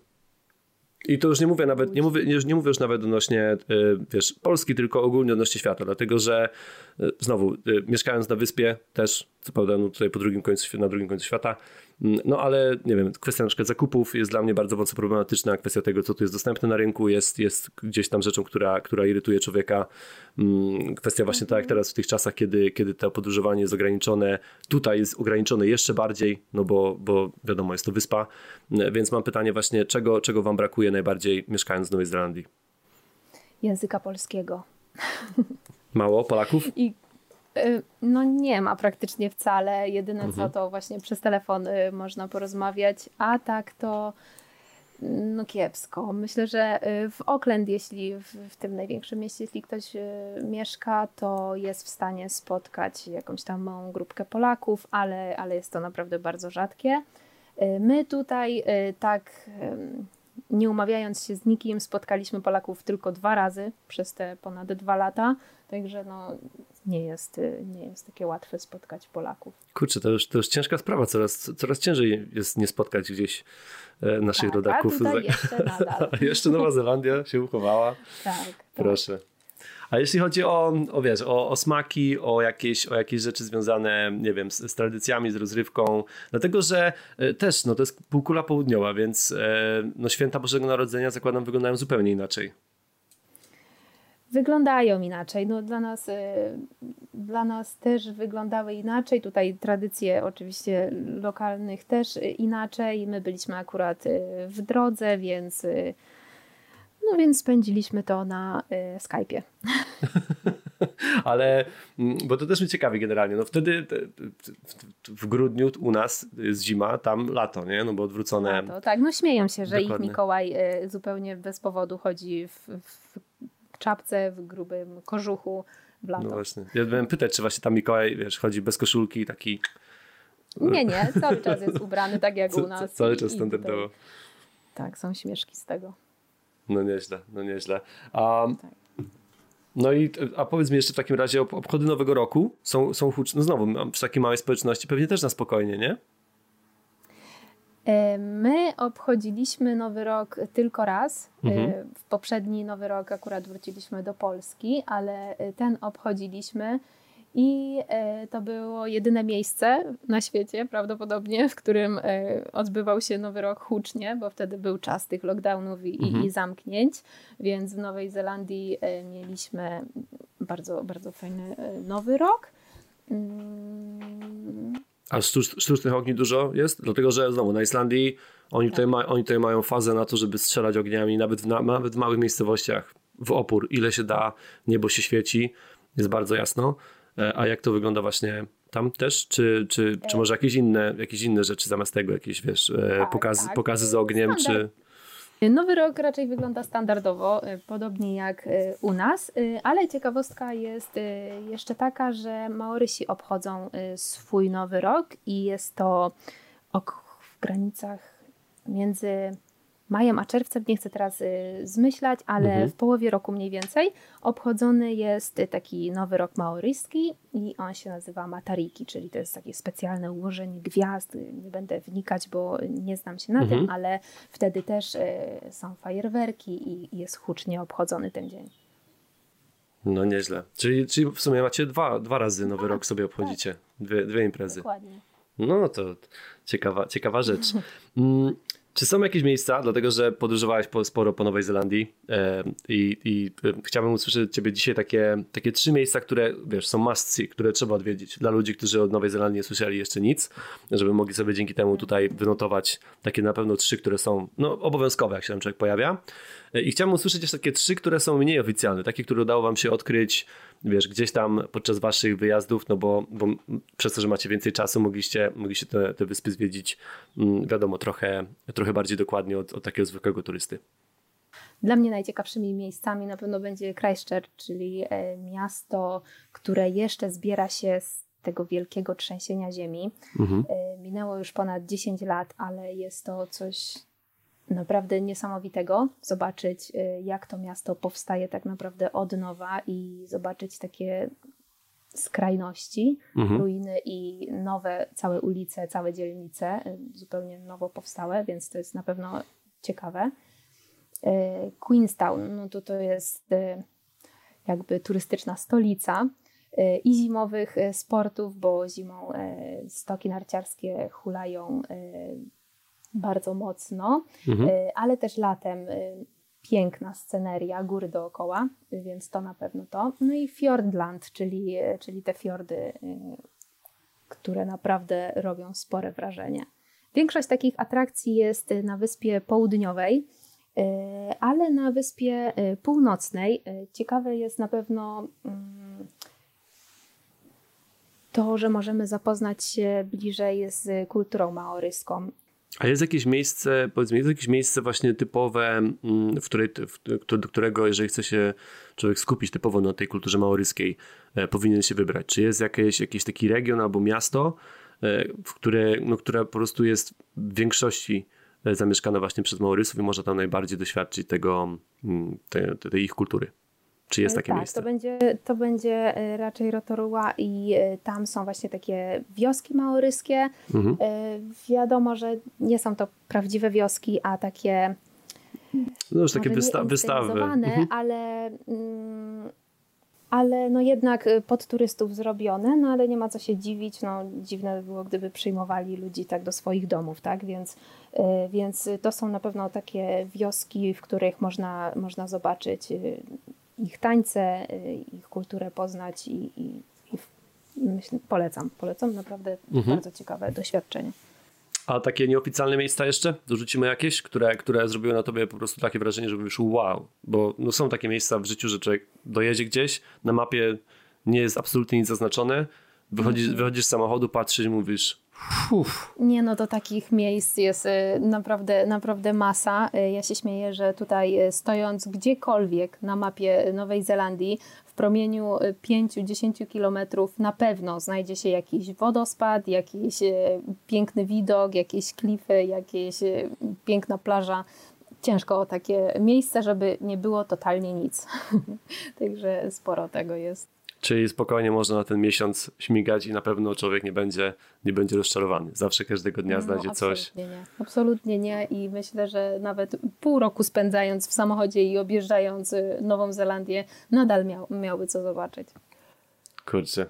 I to już nie mówię nawet, nie mówię, nie, nie mówię już nawet odnośnie e, wiesz, Polski, tylko ogólnie odnośnie świata, dlatego że znowu, mieszkając na wyspie też, co prawda no tutaj po drugim końcu, na drugim końcu świata, no ale nie wiem, kwestia na przykład zakupów jest dla mnie bardzo mocno problematyczna, kwestia tego, co tu jest dostępne na rynku, jest, jest gdzieś tam rzeczą, która, która irytuje człowieka. Mm, kwestia właśnie tak jak teraz w tych czasach, kiedy, kiedy to podróżowanie jest ograniczone, tutaj jest ograniczone jeszcze bardziej, no bo, bo wiadomo, jest to wyspa, mm, więc mam pytanie właśnie, czego, czego wam brakuje najbardziej mieszkając w Nowej Zelandii?
Języka polskiego.
Mało Polaków?
I no nie ma praktycznie wcale. Jedyne mhm. co to właśnie przez telefon y, można porozmawiać, a tak to no kiepsko. Myślę, że y, w Auckland, jeśli w, w, tym największym mieście, jeśli ktoś mieszka, to jest w stanie spotkać jakąś tam małą grupkę Polaków, ale, ale jest to naprawdę bardzo rzadkie. My tutaj tak nie umawiając się z nikim, spotkaliśmy Polaków tylko dwa razy przez te ponad dwa lata. Także no, nie jest, nie jest takie łatwe spotkać Polaków.
Kurczę, to już, to już ciężka sprawa. Coraz, coraz ciężej jest nie spotkać gdzieś e, naszych tak, rodaków. A
jeszcze nadal.
jeszcze Nowa Zelandia się uchowała.
Tak.
Proszę. Tak. A jeśli chodzi o, o, wiesz, o, o, smaki, o jakieś, o jakieś rzeczy związane, nie wiem, z, z, tradycjami, z rozrywką, dlatego że e, też, no to jest półkula południowa, więc e, no, święta Bożego Narodzenia zakładam wyglądają zupełnie inaczej
wyglądają inaczej. No, dla, nas, y, dla nas też wyglądały inaczej. Tutaj tradycje oczywiście lokalnych też inaczej. My byliśmy akurat y, w drodze, więc y, no więc spędziliśmy to na Skype'ie.
Ale, mm, bo to też mnie ciekawi generalnie, no wtedy w grudniu u nas jest zima, tam lato, nie? No bo odwrócone. Lato,
tak, no śmieją się, że Dokładnie. ich Mikołaj zupełnie bez powodu chodzi w, w czapce, w grubym kożuchu w lato.
No właśnie. Ja bym pytać, czy właśnie tam Mikołaj, wiesz, chodzi bez koszulki, taki...
Nie, nie, cały czas jest ubrany tak jak u nas.
cały czas standardowo.
Tak, są śmieszki z tego.
No nieźle, no nieźle. A, tak. No i a powiedz mi jeszcze w takim razie, obchody Nowego Roku są, są huczne, no znowu w takiej małej społeczności pewnie też na spokojnie, nie?
E, my obchodziliśmy Nowy Rok tylko raz. E, mhm. W poprzedni Nowy Rok akurat wróciliśmy do Polski, ale e, ten obchodziliśmy i to było jedyne miejsce na świecie prawdopodobnie, w którym odbywał się Nowy Rok hucznie, bo wtedy był czas tych lockdownów i, mhm. i zamknięć, więc w Nowej Zelandii mieliśmy bardzo, bardzo fajny Nowy Rok.
A sztucz, sztucznych ogni dużo jest? Dlatego, że znowu na Islandii oni, tutaj, ma, oni tutaj mają fazę na to, żeby strzelać ogniami nawet w, na, nawet w małych miejscowościach w opór. Ile się da, niebo się świeci, jest bardzo jasno. E, a jak to wygląda właśnie tam też? Czy, czy, czy może jakieś inne, jakieś inne rzeczy zamiast tego? Jakieś, wiesz, e, tak, pokazy, tak. pokazy z ogniem, czy...
Nowy rok raczej wygląda standardowo, y, podobnie jak y, u nas, y, ale ciekawostka jest jeszcze taka, że Maorysi obchodzą swój nowy rok i jest to w granicach między majem a czerwcem, nie chcę teraz y, zmyślać, ale mhm. w połowie roku mniej więcej obchodzony jest taki nowy rok maoryjski i on się nazywa Matariki, czyli to jest takie specjalne ułożenie gwiazd. Nie będę wnikać, bo nie znam się na mhm. tym, ale wtedy też y, są fajerwerki i jest hucznie obchodzony ten dzień.
No nieźle. Czyli, czyli w sumie macie dwa, dwa razy nowy tak, rok sobie obchodzicie. Tak. Dwie, dwie imprezy.
Dokładnie.
No to ciekawa, ciekawa rzecz. Czy są jakieś miejsca, dlatego że podróżowałeś po, sporo po Nowej Zelandii e, i, i e, chciałbym usłyszeć od ciebie dzisiaj takie, takie trzy miejsca, które wiesz, są must see, które trzeba odwiedzić dla ludzi, którzy od Nowej Zelandii nie słyszeli jeszcze nic, żeby mogli sobie dzięki temu tutaj wynotować takie na pewno trzy, które są no, obowiązkowe, jak się tam człowiek pojawia. E, I chciałbym usłyszeć jeszcze takie trzy, które są mniej oficjalne, takie, które udało wam się odkryć wiesz, gdzieś tam podczas waszych wyjazdów, no bo, bo przez to, że macie więcej czasu, mogliście, mogliście te, te wyspy zwiedzić, mm, wiadomo, trochę, trochę bardziej dokładnie od, od takiego zwykłego turysty.
Dla mnie najciekawszymi miejscami na pewno będzie Christchurch, czyli e, miasto, które jeszcze zbiera się z tego wielkiego trzęsienia ziemi. Mhm. E, minęło już ponad 10 lat, ale jest to coś naprawdę niesamowitego zobaczyć, y, jak to miasto powstaje tak naprawdę od nowa i zobaczyć takie skrajności, mhm. ruiny i nowe całe ulice, całe dzielnice, y, zupełnie nowo powstałe, więc to jest na pewno ciekawe. Y, Queenstown, no to to jest jakby turystyczna stolica i zimowych sportów, bo zimą stoki narciarskie hulają bardzo mocno, mhm. Y, ale też latem y, piękna sceneria, góry dookoła, więc to na pewno to. No i Fjordland, czyli, y, czyli te fiordy, które naprawdę robią spore wrażenie. Większość takich atrakcji jest na Wyspie Południowej, ale na Wyspie Północnej ciekawe jest na pewno mm, to, że możemy zapoznać się bliżej z kulturą maoryską.
A jest jakieś miejsce, powiedzmy, jest jakieś miejsce właśnie typowe, mm, w której, w, do którego, jeżeli chce się człowiek skupić typowo na tej kulturze maoryskiej, e, powinien się wybrać? Czy jest jakieś, jakiś taki region albo miasto, e, w które, no, które po prostu jest w większości e, zamieszkane właśnie przez Maorysów i można tam najbardziej doświadczyć tego, mm, tej, tej ich kultury? Czy jest takie
tak,
miejsce?
To będzie, to będzie e, raczej Rotorua i e, tam są właśnie takie wioski maoryskie. Mhm. E, wiadomo, że nie są to prawdziwe wioski, a takie
no już takie wysta wystawy.
Mhm. ale, mm, ale no jednak pod turystów zrobione, no ale nie ma co się dziwić. No, dziwne by było, gdyby przyjmowali ludzi tak do swoich domów, tak? Więc, więc to są na pewno takie wioski, w których można, można zobaczyć ich tańce, y, ich kulturę poznać i, i, i myślę, polecam. Polecam naprawdę mhm. bardzo ciekawe doświadczenie.
A takie nieoficjalne miejsca jeszcze? Dorzucimy jakieś, które, które zrobiły na tobie po prostu takie wrażenie, żeby już wow. Bo no, są takie miejsca w życiu, że człowiek dojedzie gdzieś, na mapie nie jest absolutnie nic zaznaczone, wychodzisz, mhm. wychodzisz z samochodu, patrzysz i mówisz
Uf. Nie, no to takich miejsc jest y, naprawdę, naprawdę masa. Y, ja się śmieję, że tutaj y, stojąc gdziekolwiek na mapie Nowej Zelandii, w promieniu 5-10 kilometrów na pewno znajdzie się jakiś wodospad, jakiś piękny widok, jakieś klify, jakieś piękna plaża. Ciężko o takie miejsce, żeby nie było totalnie nic. Także sporo tego jest.
Czyli spokojnie można na ten miesiąc śmigać i na pewno człowiek nie będzie, nie będzie rozczarowany. Zawsze każdego dnia no, znajdzie
absolutnie
coś.
Nie. Absolutnie nie i myślę, że nawet pół roku spędzając w samochodzie i objeżdżając y, Nową Zelandię, nadal miał, miałby co zobaczyć.
Kurczę,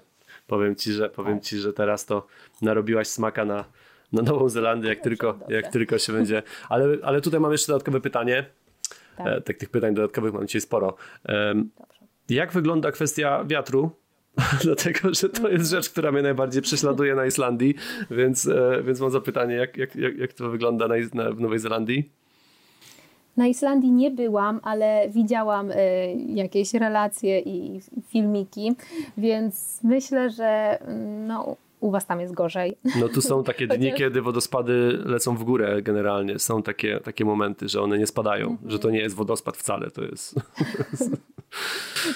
powiem ci, że powiem ci, że teraz to narobiłaś smaka na, na Nową Zelandię, jak tylko, jak tylko się będzie. Ale, ale tutaj mam jeszcze dodatkowe pytanie. Tak. E, tak tych pytań dodatkowych mam dzisiaj sporo. Um, jak wygląda kwestia wiatru? Dlatego, że to jest rzecz, która mnie najbardziej prześladuje na Islandii, więc, e, więc mam zapytanie, jak, jak, jak to wygląda na, na, w Nowej Zelandii?
Na Islandii nie byłam, ale widziałam y, jakieś relacje i filmiki, więc myślę, że mm, no, u was tam jest gorzej.
No tu są takie dni, Chociaż... kiedy wodospady lecą w górę generalnie. Są takie, takie momenty, że one nie spadają, mhm. że to nie jest wodospad wcale, to jest...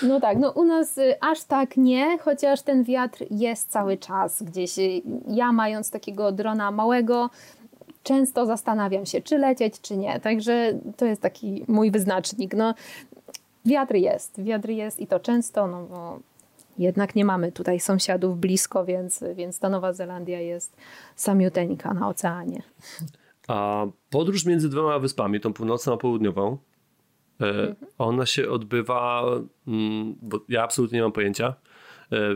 No tak, no u nas y, aż tak nie, chociaż ten wiatr jest cały czas gdzieś. Y, ja mając takiego drona małego, często zastanawiam się, czy lecieć, czy nie. Także to jest taki mój wyznacznik. No, wiatr jest, wiatr jest i to często, no bo jednak nie mamy tutaj sąsiadów blisko, więc, więc ta Nowa Zelandia jest samiuteńka na oceanie.
A podróż między dwoma wyspami, tą północną a południową, mhm. ona się odbywa, mm, bo ja absolutnie nie mam pojęcia,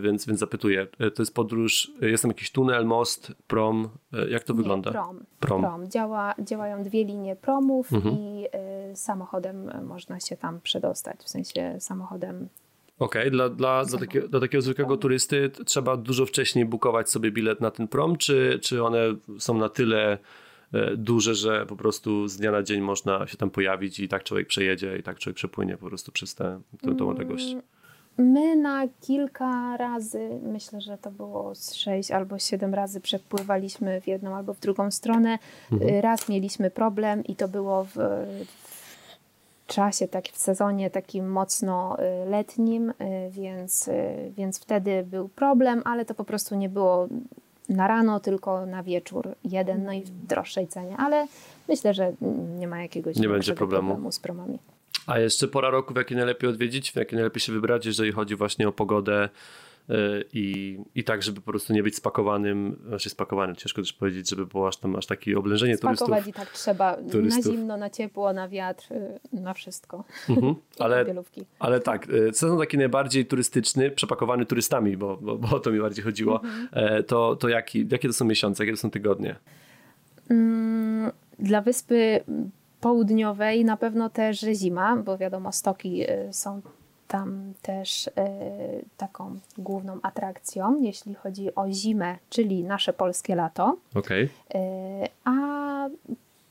więc, więc zapytuję. To jest podróż, jest tam jakiś tunel, most, prom, jak to
Nie,
wygląda?
Prom.
Prom.
prom. Działa, działają dwie linie promów
Mhm.
i y, samochodem można się tam przedostać, w sensie samochodem
Okej, dla, dla, dla, takiego, dla takiego zwykłego turysty trzeba dużo wcześniej bukować sobie bilet na ten prom, czy, czy one są na tyle e, duże, że po prostu z dnia na dzień można się tam pojawić i tak człowiek przejedzie i tak człowiek przepłynie po prostu przez tę tą, odległość?
My na kilka razy, myślę, że to było z sześć albo siedem razy przepływaliśmy w jedną albo w drugą stronę.
Mhm.
Y, Raz mieliśmy problem i to było w, czasie, tak, w sezonie takim mocno y, letnim, y, więc, więc wtedy był problem, ale to po prostu nie było na rano, tylko na wieczór jeden, no i w droższej cenie, ale myślę, że nie ma jakiegoś
Nie będzie
większego
problemu.
z promami.
A jeszcze pora roku, w jakiej najlepiej odwiedzić, w jakiej najlepiej się wybrać, jeżeli chodzi właśnie o pogodę i, i tak, żeby po prostu nie być spakowanym, znaczy spakowanym, ciężko też powiedzieć, żeby było aż tam aż takie oblężenie turystów.
Spakować i tak trzeba
turystów.
na zimno, na ciepło, na wiatr, y, na wszystko.
Mhm, ale, ale tak, e, sezon taki najbardziej turystyczny, przepakowany turystami, bo, bo, bo o to mi bardziej chodziło, e, to, to jaki, jakie to są miesiące, jakie to są tygodnie?
Mm, Dla wyspy południowej na pewno też zima, bo wiadomo, stoki y, są tam też y, taką główną atrakcją, jeśli chodzi o zimę, czyli nasze polskie lato.
Okej,
Y, A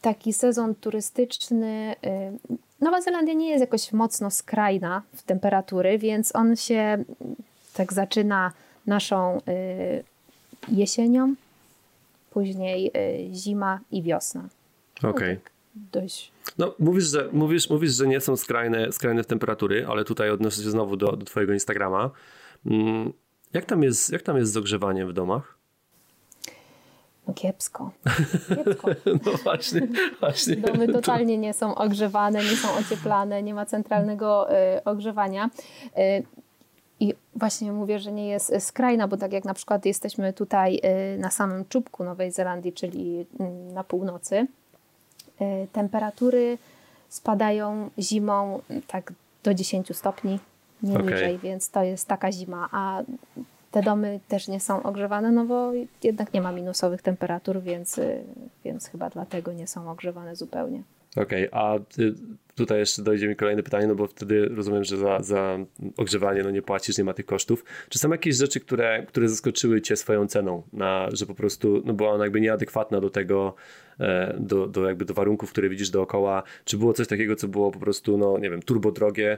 taki sezon turystyczny. y, Nowa Zelandia nie jest jakoś mocno skrajna w temperatury, więc on się tak zaczyna naszą jesienią, później zima i wiosna. No
okej.
tak
No, mówisz, że, mówisz, mówisz, że nie są skrajne, skrajne w temperatury, ale tutaj odnoszę się znowu do, do twojego Instagrama. Mm, Jak tam, jest, jak tam jest z ogrzewaniem w domach?
No kiepsko. kiepsko.
No właśnie, właśnie.
Domy totalnie nie są ogrzewane, nie są ocieplane, nie ma centralnego y, ogrzewania. Y, I właśnie mówię, że nie jest skrajna, bo tak jak na przykład jesteśmy tutaj y, na samym czubku Nowej Zelandii, czyli mm, na północy, temperatury spadają zimą y, tak do 10 stopni, nie
Okej.
niżej, więc to jest taka zima, a te domy też nie są ogrzewane, no bo jednak nie ma minusowych temperatur, więc, y, więc chyba dlatego nie są ogrzewane zupełnie.
Okej, a ty, tutaj jeszcze dojdzie mi kolejne pytanie, no bo wtedy rozumiem, że za, za ogrzewanie no nie płacisz, nie ma tych kosztów. Czy są jakieś rzeczy, które, które zaskoczyły cię swoją ceną, na, że po prostu no była ona jakby nieadekwatna do tego, e, do, do jakby do warunków, które widzisz dookoła? Czy było coś takiego, co było po prostu, no nie wiem, turbo drogie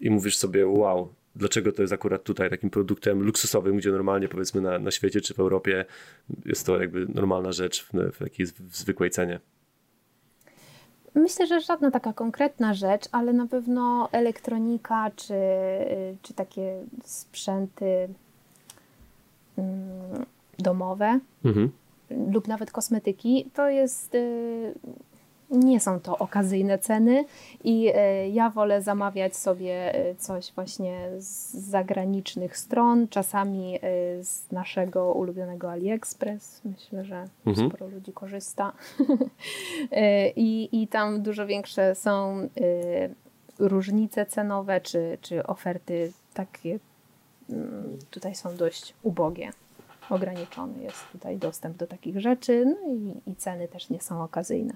i mówisz sobie, wow, dlaczego to jest akurat tutaj takim produktem luksusowym, gdzie normalnie powiedzmy na, na świecie czy w Europie jest to jakby normalna rzecz w, w takiej zwykłej cenie?
Myślę, że żadna taka konkretna rzecz, ale na pewno elektronika czy, czy takie sprzęty mm, domowe
Mhm.
lub nawet kosmetyki, to jest. Nie są to okazyjne ceny i y, ja wolę zamawiać sobie y, coś właśnie z zagranicznych stron, czasami y, z naszego ulubionego AliExpress. Myślę, że
Mhm.
sporo ludzi korzysta. I, I tam dużo większe są różnice cenowe, czy, czy oferty takie mm, tutaj są dość ubogie. Ograniczony jest tutaj dostęp do takich rzeczy, no i, i ceny też nie są okazyjne.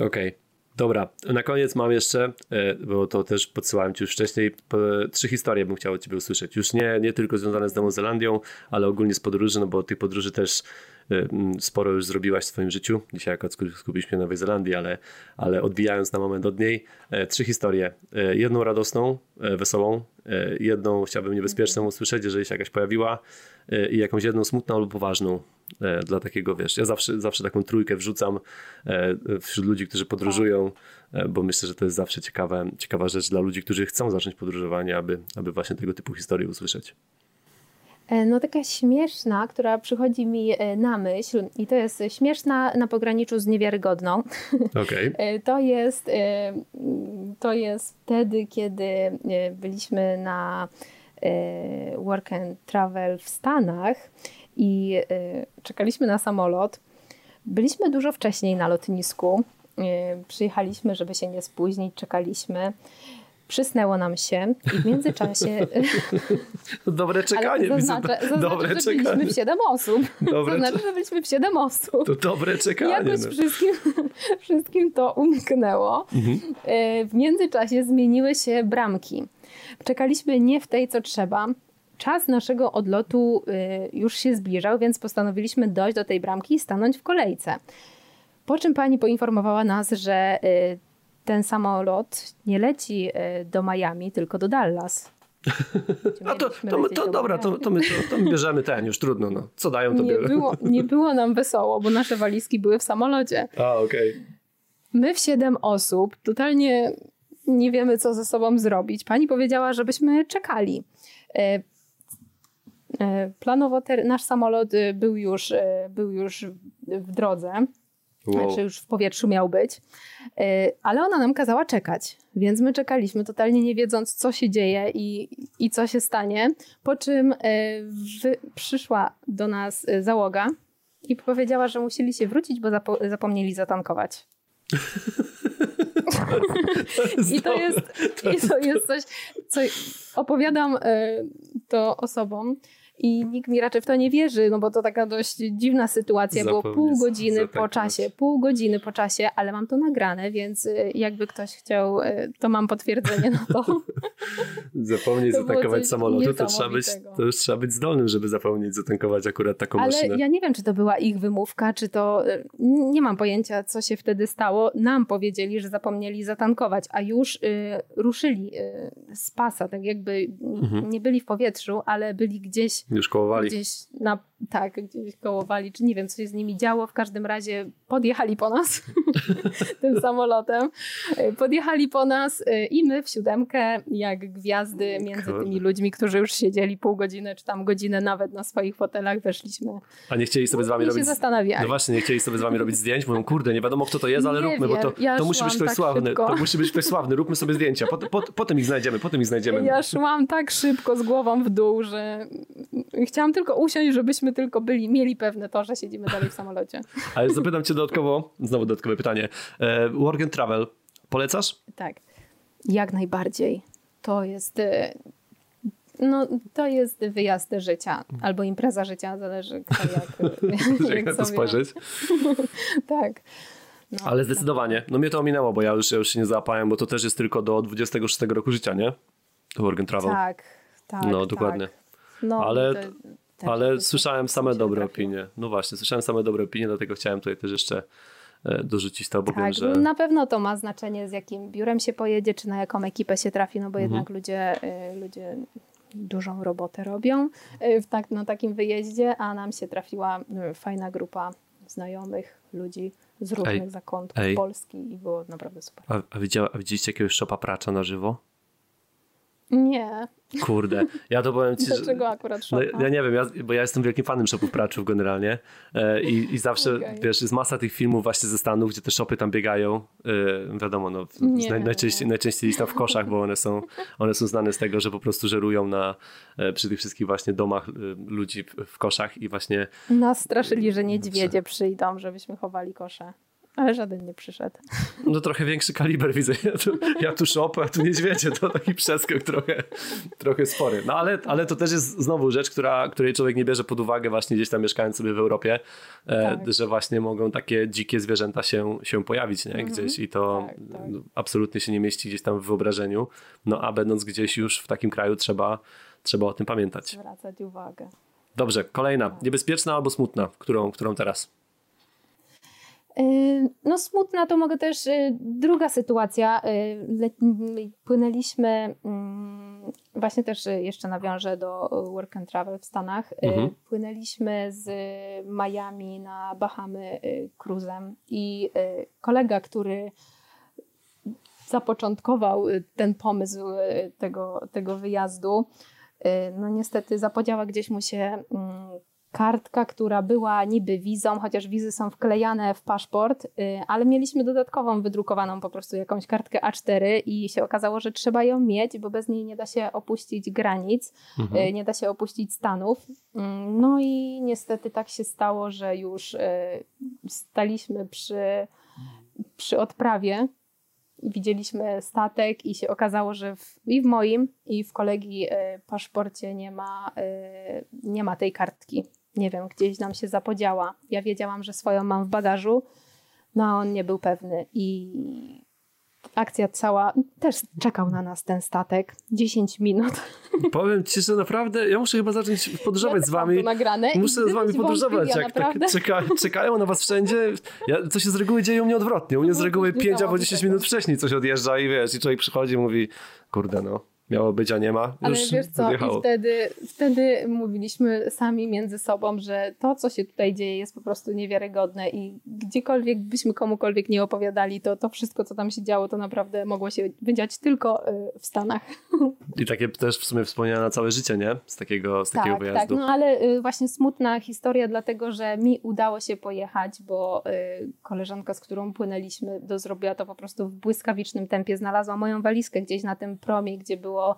Okej. Dobra, na koniec mam jeszcze, e, bo to też podsyłałem ci już wcześniej, trzy historie bym chciał od ciebie usłyszeć. Już nie, nie tylko związane z Nową Zelandią, ale ogólnie z podróży, no bo tych podróży też sporo już zrobiłaś w swoim życiu. Dzisiaj akurat sku- skupiliśmy się na Nowej Zelandii, ale, ale odbijając na moment od niej, e, trzy historie. E, Jedną radosną, e, wesołą, jedną chciałbym niebezpieczną usłyszeć, jeżeli się jakaś pojawiła i jakąś jedną smutną lub poważną dla takiego, wiesz, ja zawsze, zawsze taką trójkę wrzucam wśród ludzi, którzy podróżują, e, bo myślę, że to jest zawsze ciekawe, ciekawa rzecz dla ludzi, którzy chcą zacząć podróżowanie, aby, aby właśnie tego typu historie usłyszeć.
E, No taka śmieszna, która przychodzi mi e, na myśl i to jest śmieszna na pograniczu z niewiarygodną.
Okej.
E, To jest, to jest wtedy, kiedy byliśmy na work and travel w Stanach i czekaliśmy na samolot. Byliśmy dużo wcześniej na lotnisku. Przyjechaliśmy, żeby się nie spóźnić, czekaliśmy. Przysnęło nam się i w międzyczasie...
Dobre czekanie.
Zaznaczę, zaznaczę, dobre że czekanie. byliśmy w siedem osób. Dobre zaznaczę, że byliśmy w siedem osób.
To dobre czekanie.
Jakoś no. wszystkim, wszystkim to umknęło. Mhm. E, w międzyczasie zmieniły się bramki. Czekaliśmy nie w tej, co trzeba. Czas naszego odlotu e, już się zbliżał, więc postanowiliśmy dojść do tej bramki i stanąć w kolejce. Po czym pani poinformowała nas, że e, ten samolot nie leci do Miami, tylko do Dallas.
A to, to, to dobra, to, to, my, to, to my bierzemy ten, już trudno. No. Co dają, to
nie Było, nie było nam wesoło, bo nasze walizki były w samolocie.
A, okej. Okay.
My w siedem osób totalnie nie wiemy, co ze sobą zrobić. Pani powiedziała, żebyśmy czekali. E, e, planowo nasz samolot e, był już, był już w drodze. Wow. Znaczy już w powietrzu miał być. Ale ona nam kazała czekać, więc my czekaliśmy totalnie nie wiedząc, co się dzieje i, i co się stanie. Po czym w, przyszła do nas załoga i powiedziała, że musieli się wrócić, bo zapo zapomnieli zatankować. I to jest, i to jest coś, co opowiadam e, to osobom, i nikt mi raczej w to nie wierzy, no bo to taka dość dziwna sytuacja. Zapomnieć, Było pół godziny po czasie, pół godziny po czasie, ale mam to nagrane, więc y, jakby ktoś chciał, y, to mam potwierdzenie na to.
zapomnieć to zatankować samolotu, to trzeba być, to już trzeba być zdolnym, żeby zapomnieć zatankować akurat taką ale maszynę.
Ale ja nie wiem, czy to była ich wymówka, czy to, y, nie mam pojęcia, co się wtedy stało. Nam powiedzieli, że zapomnieli zatankować, a już y, ruszyli y, z pasa, tak jakby mhm. nie byli w powietrzu, ale byli gdzieś
już kołowali.
Gdzieś na, tak, gdzieś kołowali, czy nie wiem, co się z nimi działo. W każdym razie podjechali po nas tym samolotem. Podjechali po nas y, i my w siódemkę, jak gwiazdy między tymi ludźmi, którzy już siedzieli pół godziny, czy tam godzinę nawet na swoich fotelach, weszliśmy.
A nie chcieli sobie z wami robić...
się zastanawiali.
No właśnie, nie chcieli sobie z wami robić zdjęć? Mówią, kurde, nie wiadomo kto to jest, ale nie róbmy, wiem. bo to, ja to musi być ktoś tak sławny. Szybko. To musi być ktoś sławny, róbmy sobie zdjęcia. Pot, pot, potem ich znajdziemy, potem ich znajdziemy.
Ja szłam tak szybko z głową w dół, że chciałam tylko usiąść, żebyśmy tylko byli, mieli pewne to, że siedzimy dalej w samolocie.
Ale zapytam cię dodatkowo, znowu dodatkowe pytanie. E, work and travel, polecasz?
Tak, jak najbardziej. To jest e, no, to jest wyjazd życia albo impreza życia, zależy kto jak,
jak, jak na to spojrzeć.
tak.
No, Ale zdecydowanie. No mnie to ominęło, bo ja już, ja już się nie załapałem, bo to też jest tylko do 26 roku życia, nie? Work and travel.
Tak, tak.
No, dokładnie. Tak. No, ale, to, ale słyszałem same dobre opinie. No właśnie, słyszałem same dobre opinie, dlatego chciałem tutaj też jeszcze e, dorzucić to, bo tak, wiem, że...
Na pewno to ma znaczenie, z jakim biurem się pojedzie, czy na jaką ekipę się trafi, no bo mhm. jednak ludzie, e, ludzie dużą robotę robią e, w tak, na takim wyjeździe, a nam się trafiła fajna grupa znajomych, ludzi z różnych ej, zakątków ej. Polski i było naprawdę super.
A, a, widziała, a widzieliście jakiegoś szopa pracza na żywo?
Nie.
Kurde, ja to powiem ci,
Dlaczego że... akurat
no, Ja nie wiem, ja, bo ja jestem wielkim fanem shopów praczów generalnie e, i, i zawsze, okay. wiesz, jest masa tych filmów właśnie ze Stanów, gdzie te shopy tam biegają, e, wiadomo, no, nie, naj, najczęściej, najczęściej tam w koszach, bo one są, one są znane z tego, że po prostu żerują na, e, przy tych wszystkich właśnie domach e, ludzi w, w koszach i właśnie...
Nas straszyli, że niedźwiedzie przyjdą, żebyśmy chowali kosze. Ale żaden nie przyszedł.
No trochę większy kaliber widzę. Ja tu, ja tu szopę, a tu niedźwiedzie. To taki przeskok trochę, trochę spory. No ale, ale to też jest znowu rzecz, która, której człowiek nie bierze pod uwagę właśnie gdzieś tam mieszkając sobie w Europie, e, tak. że właśnie mogą takie dzikie zwierzęta się, się pojawić nie? Mhm. gdzieś i to tak, tak. absolutnie się nie mieści gdzieś tam w wyobrażeniu. No a będąc gdzieś już w takim kraju trzeba, trzeba o tym pamiętać.
Zwracać uwagę.
Dobrze, kolejna. Niebezpieczna albo smutna? Którą, którą teraz?
Y, no smutna to mogę też, y, druga sytuacja, y, płynęliśmy, mm, właśnie też jeszcze nawiążę do work and travel w Stanach, mhm. płynęliśmy z Miami na Bahamy cruzem i kolega, który zapoczątkował ten pomysł tego, tego wyjazdu, no niestety zapodziała gdzieś mu się mm, kartka, która była niby wizą, chociaż wizy są wklejane w paszport, y, ale mieliśmy dodatkową wydrukowaną po prostu jakąś kartkę A4 i się okazało, że trzeba ją mieć, bo bez niej nie da się opuścić granic, mhm. Y, nie da się opuścić Stanów. Mm, no i niestety tak się stało, że już y, staliśmy przy, przy odprawie widzieliśmy statek i się okazało, że w, i w moim, i w kolegi e, paszporcie nie ma, e, nie ma tej kartki. Nie wiem, gdzieś nam się zapodziała. Ja wiedziałam, że swoją mam w bagażu, no a on nie był pewny. I akcja cała, też czekał na nas ten statek 10 minut.
Powiem ci, że naprawdę ja muszę chyba zacząć podróżować
ja
z wami.
Nagrane
muszę z wami podróżować. Jak tak czeka, czekają na was wszędzie. Ja, to się z reguły dzieje u mnie odwrotnie. U mnie z reguły 5 albo 10 minut wcześniej coś odjeżdża i wiesz, i człowiek przychodzi i mówi, kurde no, miało być, a nie ma. Już
Ale wiesz co, i wtedy, wtedy mówiliśmy sami między sobą, że to, co się tutaj dzieje, jest po prostu niewiarygodne i gdziekolwiek byśmy komukolwiek nie opowiadali, to to wszystko, co tam się działo, to naprawdę mogło się wydziać tylko y, w Stanach.
I takie też w sumie wspomniane na całe życie, nie? Z takiego, z takiego
tak,
wyjazdu.
Tak, no ale y, właśnie smutna historia, dlatego, że mi udało się pojechać, bo y, koleżanka, z którą płynęliśmy, do zrobiła to po prostu w błyskawicznym tempie. Znalazła moją walizkę gdzieś na tym promie, gdzie było było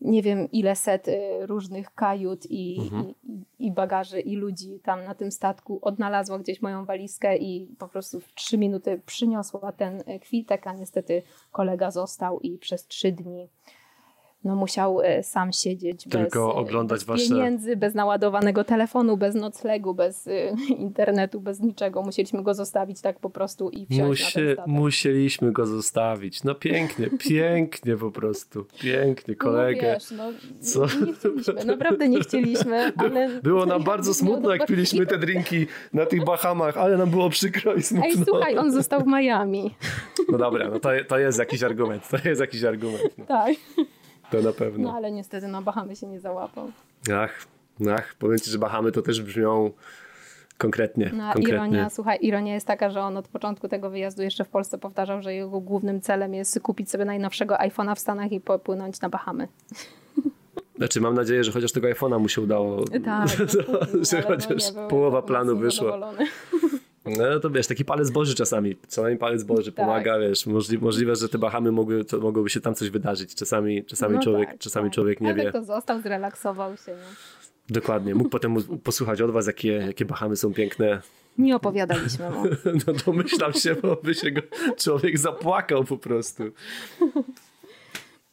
nie wiem ile set y, różnych kajut i, mhm. i, i, bagaży i ludzi tam na tym statku. Odnalazła gdzieś moją walizkę i po prostu w trzy minuty przyniosła ten y, kwitek, a niestety kolega został i przez trzy dni no musiał e, sam siedzieć
Tylko
bez,
oglądać
bez
wasze...
pieniędzy, bez naładowanego telefonu, bez noclegu, bez e, internetu, bez niczego. Musieliśmy go zostawić tak po prostu i wsiąść ten
Musieliśmy go zostawić. No pięknie, pięknie po prostu. Pięknie, kolegę. No
wiesz, no, Co? nie chcieliśmy, naprawdę nie chcieliśmy, ale...
Było nam bardzo smutno, jak piliśmy te drinki na tych Bahamach, ale nam było przykro i smutno.
Ej, słuchaj, on został w Miami.
No dobra, no to, to jest jakiś argument, to jest jakiś argument. No.
Tak.
To na pewno.
No ale niestety na Bahamy się nie załapał.
Ach, ach, powiem ci, że Bahamy to też brzmią konkretnie.
No,
konkretnie.
Ironia, słuchaj, ironia jest taka, że on od początku tego wyjazdu jeszcze w Polsce powtarzał, że jego głównym celem jest kupić sobie najnowszego iPhone'a w Stanach i popłynąć na Bahamy.
Znaczy, mam nadzieję, że chociaż tego iPhone'a mu się udało.
Tak, no,
że chociaż no połowa planu wyszła. No to wiesz, taki palec Boży czasami, czasami palec Boży tak. pomaga, wiesz, możli, możliwe, że te Bahamy mogły, to mogłoby się tam coś wydarzyć. Czasami, czasami, no człowiek, tak, czasami tak. człowiek nie
Ale
wie.
to został, zrelaksował się. Nie?
Dokładnie, mógł potem posłuchać od was, jakie, jakie Bahamy są piękne.
Nie opowiadaliśmy mu.
no domyślam się, bo by się go człowiek zapłakał po prostu.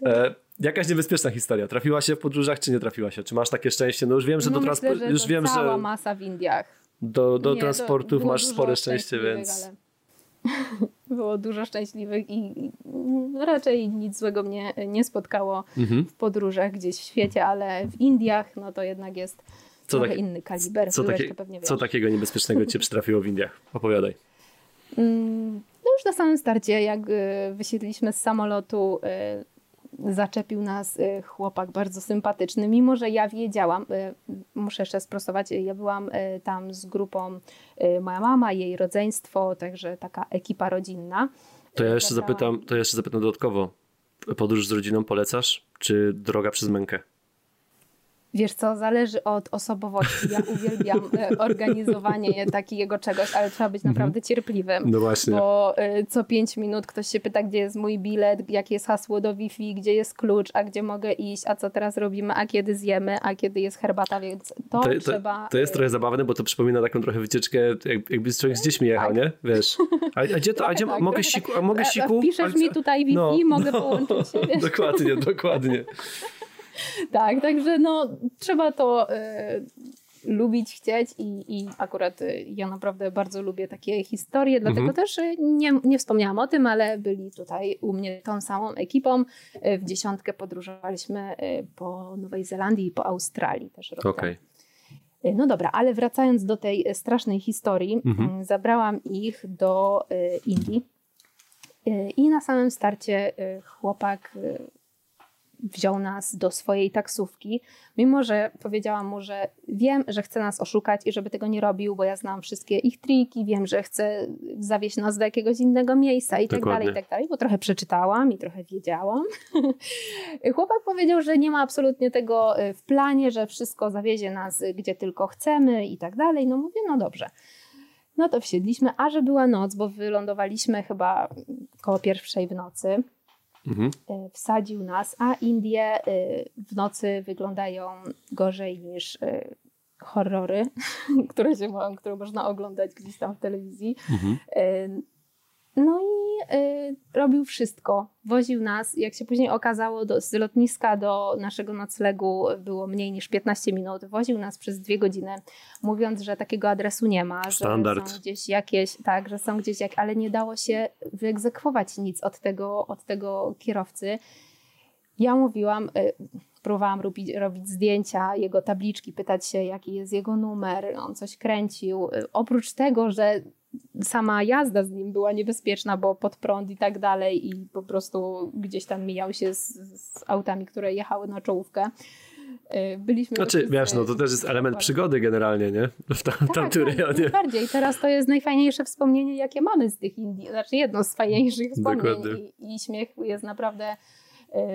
E, jakaś niebezpieczna historia. Trafiła się w podróżach, czy nie trafiła się? Czy masz takie szczęście? No już wiem, że
no
do transportu. Już wiem,
cała
że.
masa w Indiach
do, do nie, transportów masz spore szczęście, więc. Ale...
Było dużo szczęśliwych i raczej nic złego mnie nie spotkało mhm. w podróżach gdzieś w świecie, ale w Indiach no to jednak jest co trochę tak, inny kaliber.
Co, takie, co takiego niebezpiecznego cię przytrafiło w Indiach? Opowiadaj.
Mm, no już na samym starcie, jak y, wysiedliśmy z samolotu, y, zaczepił nas y, chłopak bardzo sympatyczny, mimo że ja wiedziałam, y, muszę jeszcze sprostować, ja byłam y, tam z grupą moja mama, jej rodzeństwo, także taka ekipa rodzinna.
To ja jeszcze zapytam, to ja jeszcze zapytam dodatkowo. Podróż z rodziną polecasz, czy droga przez mękę?
Wiesz co, zależy od osobowości. Ja uwielbiam e, organizowanie takiego czegoś, ale trzeba być mhm. naprawdę cierpliwym.
No właśnie.
Bo e, co pięć minut ktoś się pyta, gdzie jest mój bilet, jakie jest hasło do Wi-Fi, gdzie jest klucz, a gdzie mogę iść, a co teraz robimy, a kiedy zjemy, a kiedy jest herbata, więc to, to trzeba...
To jest trochę zabawne, bo to przypomina taką trochę wycieczkę, jakby człowiek z dziećmi jechał, tak. nie? Wiesz. A, a gdzie to, a gdzie tak, mogę, siku, a mogę siku?
Piszesz mi tutaj Wi-Fi, no, mogę no, połączyć się?
Dokładnie, dokładnie.
tak, także no trzeba to y, lubić, chcieć i, i akurat y, ja naprawdę bardzo lubię takie historie, dlatego mhm. też y, nie, nie wspomniałam o tym, ale byli tutaj u mnie tą samą ekipą. W dziesiątkę podróżowaliśmy po Nowej Zelandii i po Australii też rok okay. No dobra, ale wracając do tej strasznej historii, mhm. Mm, zabrałam ich do Indii. I na samym starcie chłopak wziął nas do swojej taksówki, mimo że powiedziałam mu, że wiem, że chce nas oszukać i żeby tego nie robił, bo ja znam wszystkie ich triki, wiem, że chce zawieźć nas do jakiegoś innego miejsca i tak dalej, i tak dalej, bo trochę przeczytałam i trochę wiedziałam. Chłopak powiedział, że nie ma absolutnie tego y, w planie, że wszystko zawiezie nas gdzie tylko chcemy i tak dalej. No mówię, no dobrze. No to wsiedliśmy, a że była noc, bo wylądowaliśmy chyba koło pierwszej w nocy. Mhm. E, wsadził nas, a Indie e, w nocy wyglądają gorzej niż e, horrory, które, się, które można oglądać gdzieś tam w telewizji. Mhm. No i y, robił wszystko. Woził nas. Jak się później okazało, do, z lotniska do naszego noclegu było mniej niż 15 minut. Woził nas przez dwie godziny, mówiąc, że takiego adresu nie ma,
Standard.
że są gdzieś jakieś, tak, że są gdzieś jak, ale nie dało się wyegzekwować nic od tego, od tego kierowcy. Ja mówiłam, y, próbowałam robić, robić zdjęcia, jego tabliczki, pytać się, jaki jest jego numer, on coś kręcił. Y, oprócz tego, że sama jazda z nim była niebezpieczna, bo pod prąd i tak dalej i po prostu gdzieś tam mijał się z, z autami, które jechały na czołówkę. Y, byliśmy...
Znaczy, wiesz, no to też jest element przygody generalnie, nie? W tam, tak, tamtym tak, rejonie.
bardziej. Teraz to jest najfajniejsze wspomnienie, jakie mamy z tych Indii. Znaczy jedno z fajniejszych wspomnień i, i śmiechu jest naprawdę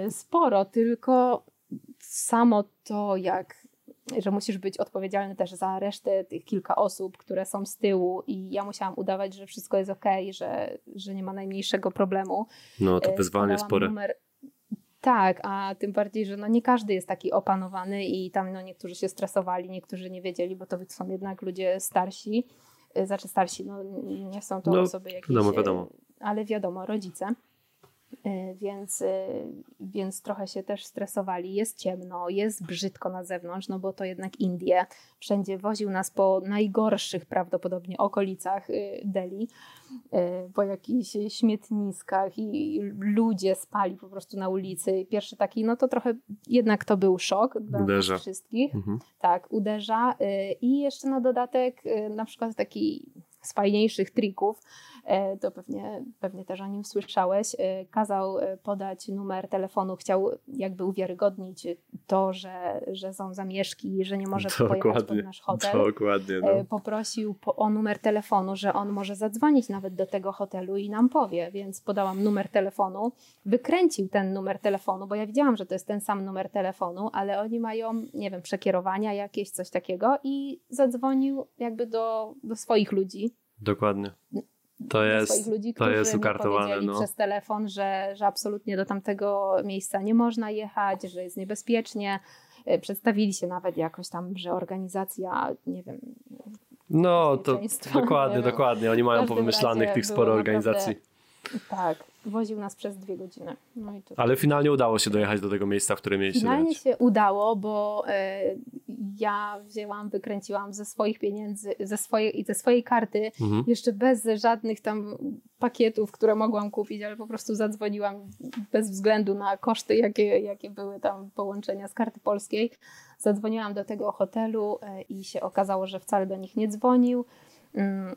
y, sporo, tylko samo to, jak że musisz być odpowiedzialny też za resztę tych kilka osób, które są z tyłu i ja musiałam udawać, że wszystko jest ok, że, że nie ma najmniejszego problemu.
No to e, wyzwanie spore. Numer...
Tak, a tym bardziej, że no nie każdy jest taki opanowany i tam no niektórzy się stresowali, niektórzy nie wiedzieli, bo to są jednak ludzie starsi, e, znaczy starsi, no nie są to no, osoby jakieś,
wiadomo, wiadomo.
ale wiadomo, rodzice. Y, więc, y, więc trochę się też stresowali. Jest ciemno, jest brzydko na zewnątrz, no bo to jednak Indie. Wszędzie woził nas po najgorszych prawdopodobnie okolicach y, Delhi, po jakichś śmietniskach i ludzie spali po prostu na ulicy. Pierwszy taki, no to trochę jednak to był szok dla uderza. wszystkich. Mhm. Tak, uderza. I jeszcze na dodatek na przykład taki z fajniejszych trików, to pewnie, pewnie też o nim słyszałeś, e, kazał e, podać numer telefonu, chciał jakby uwiarygodnić to, że, że są zamieszki, że nie może dokładnie, pojechać pod nasz hotel.
Dokładnie. No.
Poprosił o numer telefonu, że on może zadzwonić nawet do tego hotelu i nam powie, więc podałam numer telefonu. Wykręcił ten numer telefonu, bo ja widziałam, że to jest ten sam numer telefonu, ale oni mają, nie wiem, przekierowania jakieś, coś takiego i zadzwonił jakby do, do swoich ludzi,
Dokładnie. To jest,
ludzi,
to jest ukartowane. No.
przez telefon, że, że absolutnie do tamtego miejsca nie można jechać, że jest niebezpiecznie. E, przedstawili się nawet jakoś tam, że organizacja, nie wiem.
No, to dokładnie, dokładnie. Oni mają powymyślanych tych sporo organizacji.
Naprawdę, tak, woził nas przez dwie godziny. No
Ale finalnie udało się dojechać do tego miejsca, w którym mieliście
Finalnie się udało, bo y, ja wzięłam, wykręciłam ze swoich pieniędzy, ze swojej, ze swojej karty, mhm. jeszcze bez żadnych tam pakietów, które mogłam kupić, ale po prostu zadzwoniłam bez względu na koszty, jakie, jakie były tam połączenia z karty polskiej. Zadzwoniłam do tego hotelu y, i się okazało, że wcale do nich nie dzwonił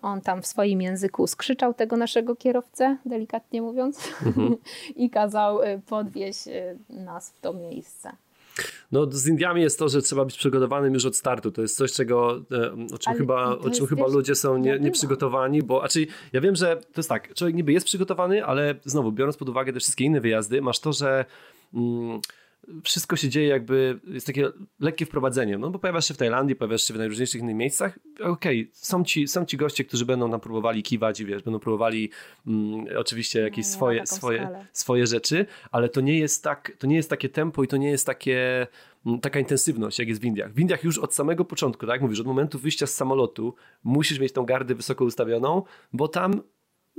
on tam w swoim języku skrzyczał tego naszego kierowcę, delikatnie mówiąc, mhm. i kazał y, podwieźć y, nas w to miejsce.
No, z Indiami jest to, że trzeba być przygotowanym już od startu. To jest coś, czego, e, o czym chyba, o czym chyba ludzie są nie, nieprzygotowani, bo znaczy, ja wiem, że to jest tak, człowiek niby jest przygotowany, ale znowu, biorąc pod uwagę te wszystkie inne wyjazdy, masz to, że. Mm, wszystko się dzieje jakby, jest takie lekkie wprowadzenie, no bo pojawiasz się w Tajlandii, pojawiasz się w najróżniejszych innych miejscach, okej, okay, są, ci, są ci goście, którzy będą nam próbowali kiwać i wiesz, będą próbowali mm, oczywiście jakieś no, swoje, swoje, swoje rzeczy, ale to nie jest tak, to nie jest takie tempo i to nie jest takie mm, taka intensywność, jak jest w Indiach. W Indiach już od samego początku, tak mówisz, od momentu wyjścia z samolotu musisz mieć tą gardę wysoko ustawioną, bo tam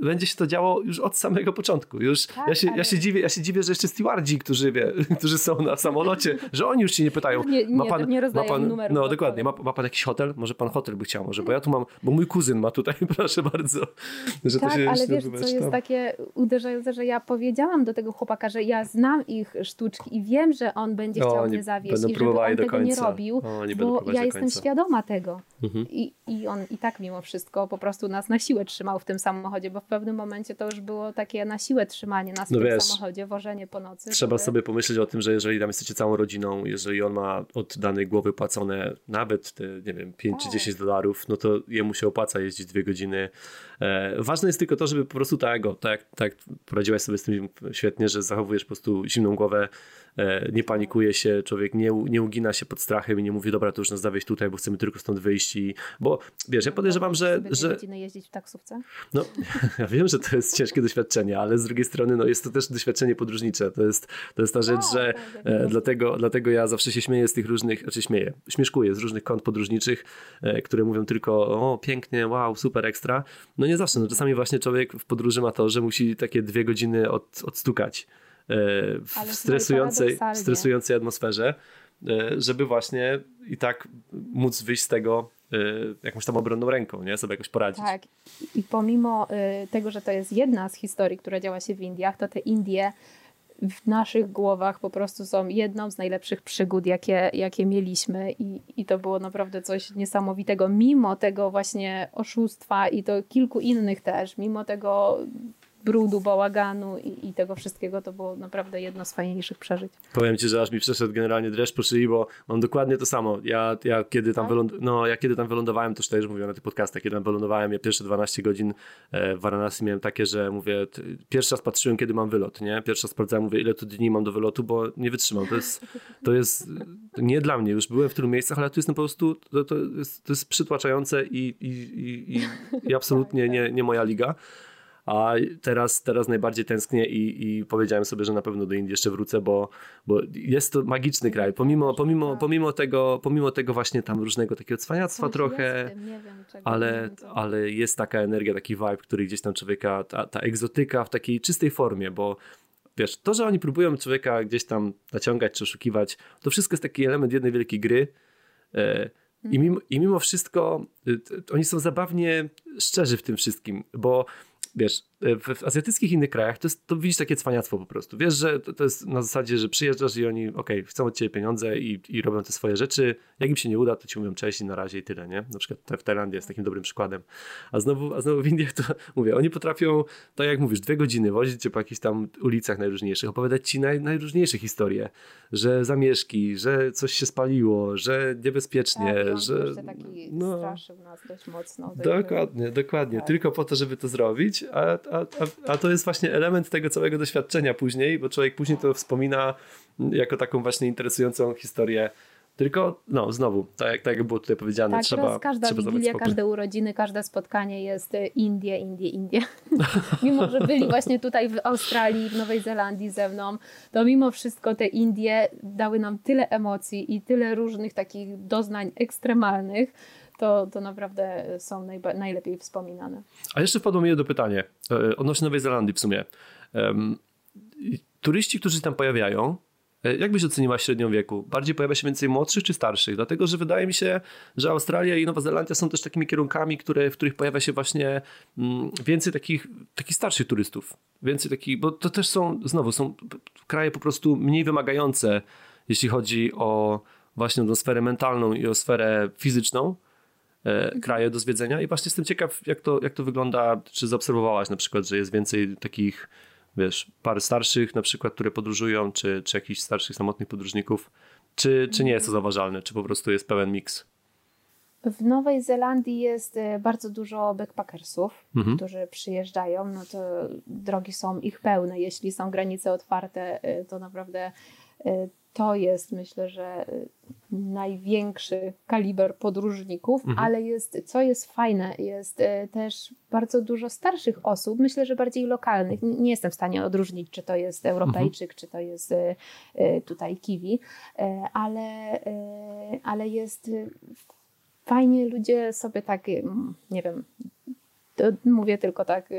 będzie się to działo już od samego początku. Już tak, ja, się, ale... ja, się dziwię, ja się dziwię, że jeszcze stewardzi, którzy, wie, którzy są na samolocie, że oni już się nie pytają.
Nie, nie, ma pan, nie ma pan numeru.
No dokładnie, ma, ma, pan jakiś hotel? Może pan hotel by chciał, może, bo ja tu mam, bo mój kuzyn ma tutaj, proszę bardzo.
Że tak, to się ale wiesz, co jest takie uderzające, że ja powiedziałam do tego chłopaka, że ja znam ich sztuczki i wiem, że on będzie chciał mnie zawieść i żeby on tego nie robił, o, bo ja jestem świadoma tego. Mhm. I, I on i tak mimo wszystko po prostu nas na siłę trzymał w tym samochodzie, bo w pewnym momencie to już było takie na siłę trzymanie nas no w wiesz, samochodzie, wożenie po nocy.
Trzeba żeby... sobie pomyśleć o tym, że jeżeli tam jesteście całą rodziną, jeżeli on ma od danej głowy płacone nawet te, nie wiem, 5 tak. czy 10 dolarów, no to jemu się opłaca jeździć dwie godziny. E, ważne jest tylko to, żeby po prostu tego, tak, tak poradziłaś sobie z tym świetnie, że zachowujesz po prostu zimną głowę, nie panikuje się, człowiek nie, nie ugina się pod strachem i nie mówi, dobra, to już nas zawieź tutaj, bo chcemy tylko stąd wyjść i, bo wiesz, ja podejrzewam, że...
że... jeździć w taksówce?
No, ja wiem, że to jest ciężkie doświadczenie, ale z drugiej strony no, jest to też doświadczenie podróżnicze. To jest, to jest ta rzecz, że tak, e, dlatego, dlatego ja zawsze się śmieję z tych różnych, znaczy śmieję, śmieszkuję z różnych kont podróżniczych, e, które mówią tylko o pięknie, wow, super ekstra. No nie zawsze, no czasami właśnie człowiek w podróży ma to, że musi takie dwie godziny od, odstukać e, w stresującej, stresującej atmosferze, e, żeby właśnie i tak móc wyjść z tego Y, jakąś tam obronną ręką, nie? Sobie jakoś poradzić.
Tak. I pomimo tego, że to jest jedna z historii, która działa się w Indiach, to te Indie w naszych głowach po prostu są jedną z najlepszych przygód, jakie, jakie mieliśmy i, i to było naprawdę coś niesamowitego, mimo tego właśnie oszustwa i to kilku innych też, mimo tego brudu, bałaganu i, i, tego wszystkiego, to było naprawdę jedno z fajniejszych przeżyć.
Powiem ci, że aż mi przeszedł generalnie dreszcz po szyi, bo mam dokładnie to samo. Ja, ja kiedy tam, tak? wyląd- no, ja kiedy tam wylądowałem, to już też mówiłem na tych podcastach, kiedy tam wylądowałem, ja pierwsze 12 godzin e, w Varanasi miałem takie, że mówię, pierwszy raz patrzyłem, kiedy mam wylot, nie? Pierwszy raz sprawdzałem, mówię, ile tu dni mam do wylotu, bo nie wytrzymam. To jest, to jest nie dla mnie. Już byłem w tylu miejscach, ale tu jestem po prostu, to, to, jest, to jest przytłaczające i, i, i, i, i absolutnie tak, tak. nie, nie moja liga. A teraz, teraz najbardziej tęsknię i, i powiedziałem sobie, że na pewno do Indii jeszcze wrócę, bo, bo jest to magiczny kraj. Pomimo, pomimo, pomimo, tego, pomimo tego właśnie tam różnego takiego cwaniactwa trochę, ale, ale jest taka energia, taki vibe, który gdzieś tam człowieka, ta, ta egzotyka w takiej czystej formie, bo wiesz, to, że oni próbują człowieka gdzieś tam naciągać czy oszukiwać, to wszystko jest taki element jednej wielkiej gry. E, I mimo, I mimo wszystko y, oni są zabawnie szczerzy w tym wszystkim, bo wiesz, w azjatyckich innych krajach to, jest, to widzisz takie cwaniactwo po prostu. Wiesz, że to, to jest na zasadzie, że przyjeżdżasz i oni, okej, okay, chcą od ciebie pieniądze i, i robią te swoje rzeczy. Jak im się nie uda, to ci mówią cześć i na razie i tyle, nie? Na przykład w Tajlandii jest takim dobrym przykładem. A znowu, a znowu w Indiach to, mówię, oni potrafią, tak jak mówisz, dwie godziny wozić cię po jakichś tam ulicach najróżniejszych, opowiadać ci naj, najróżniejsze historie, że zamieszki, że coś się spaliło, że niebezpiecznie,
tak,
że...
taki no, straszył nas dość mocno.
Dokładnie, dokładnie. Tak. Tylko po to, żeby to zrobić, a, a, a, a to jest właśnie element tego całego doświadczenia później, bo człowiek później to wspomina jako taką właśnie interesującą historię tylko, no, znowu, tak, jak, tak jak było tutaj powiedziane,
tak,
trzeba.
każda
trzeba
wigilia, każde urodziny, każde spotkanie jest e, Indie, Indie, Indie. mimo, że byli właśnie tutaj w Australii, w Nowej Zelandii ze mną, to mimo wszystko te Indie dały nam tyle emocji i tyle różnych takich doznań ekstremalnych, to, to naprawdę są najlepiej wspominane.
A jeszcze wpadło mi jedno pytanie e, odnośnie Nowej Zelandii w sumie. Um, turyści, którzy się tam pojawiają, e, jak byś oceniła średnią wieku? Bardziej pojawia się więcej młodszych czy starszych? Dlatego, że wydaje mi się, że Australia i Nowa Zelandia są też takimi kierunkami, które, w których pojawia się właśnie mm, więcej takich, takich starszych turystów. Więcej takich, bo to też są, znowu, są kraje po prostu mniej wymagające, jeśli chodzi o właśnie tą sferę mentalną i o sferę fizyczną. E, kraje do zwiedzenia i właśnie jestem ciekaw, jak to, jak to wygląda, czy zaobserwowałaś na przykład, że jest więcej takich, wiesz, par starszych na przykład, które podróżują, czy, czy jakichś starszych samotnych podróżników, czy, czy nie jest to zauważalne, czy po prostu jest pełen miks?
W Nowej Zelandii jest e, bardzo dużo backpackersów, mhm. którzy przyjeżdżają. No to drogi są ich pełne. Jeśli są granice otwarte, e, to naprawdę to jest myślę, że y, największy kaliber podróżników, mhm. ale jest, co jest fajne, jest y, też bardzo dużo starszych osób, myślę, że bardziej lokalnych. Nie jestem w stanie odróżnić, czy to jest Europejczyk, mhm. czy to jest y, tutaj Kiwi, ale, ale jest fajnie ludzie sobie tak, nie wiem, mówię tylko tak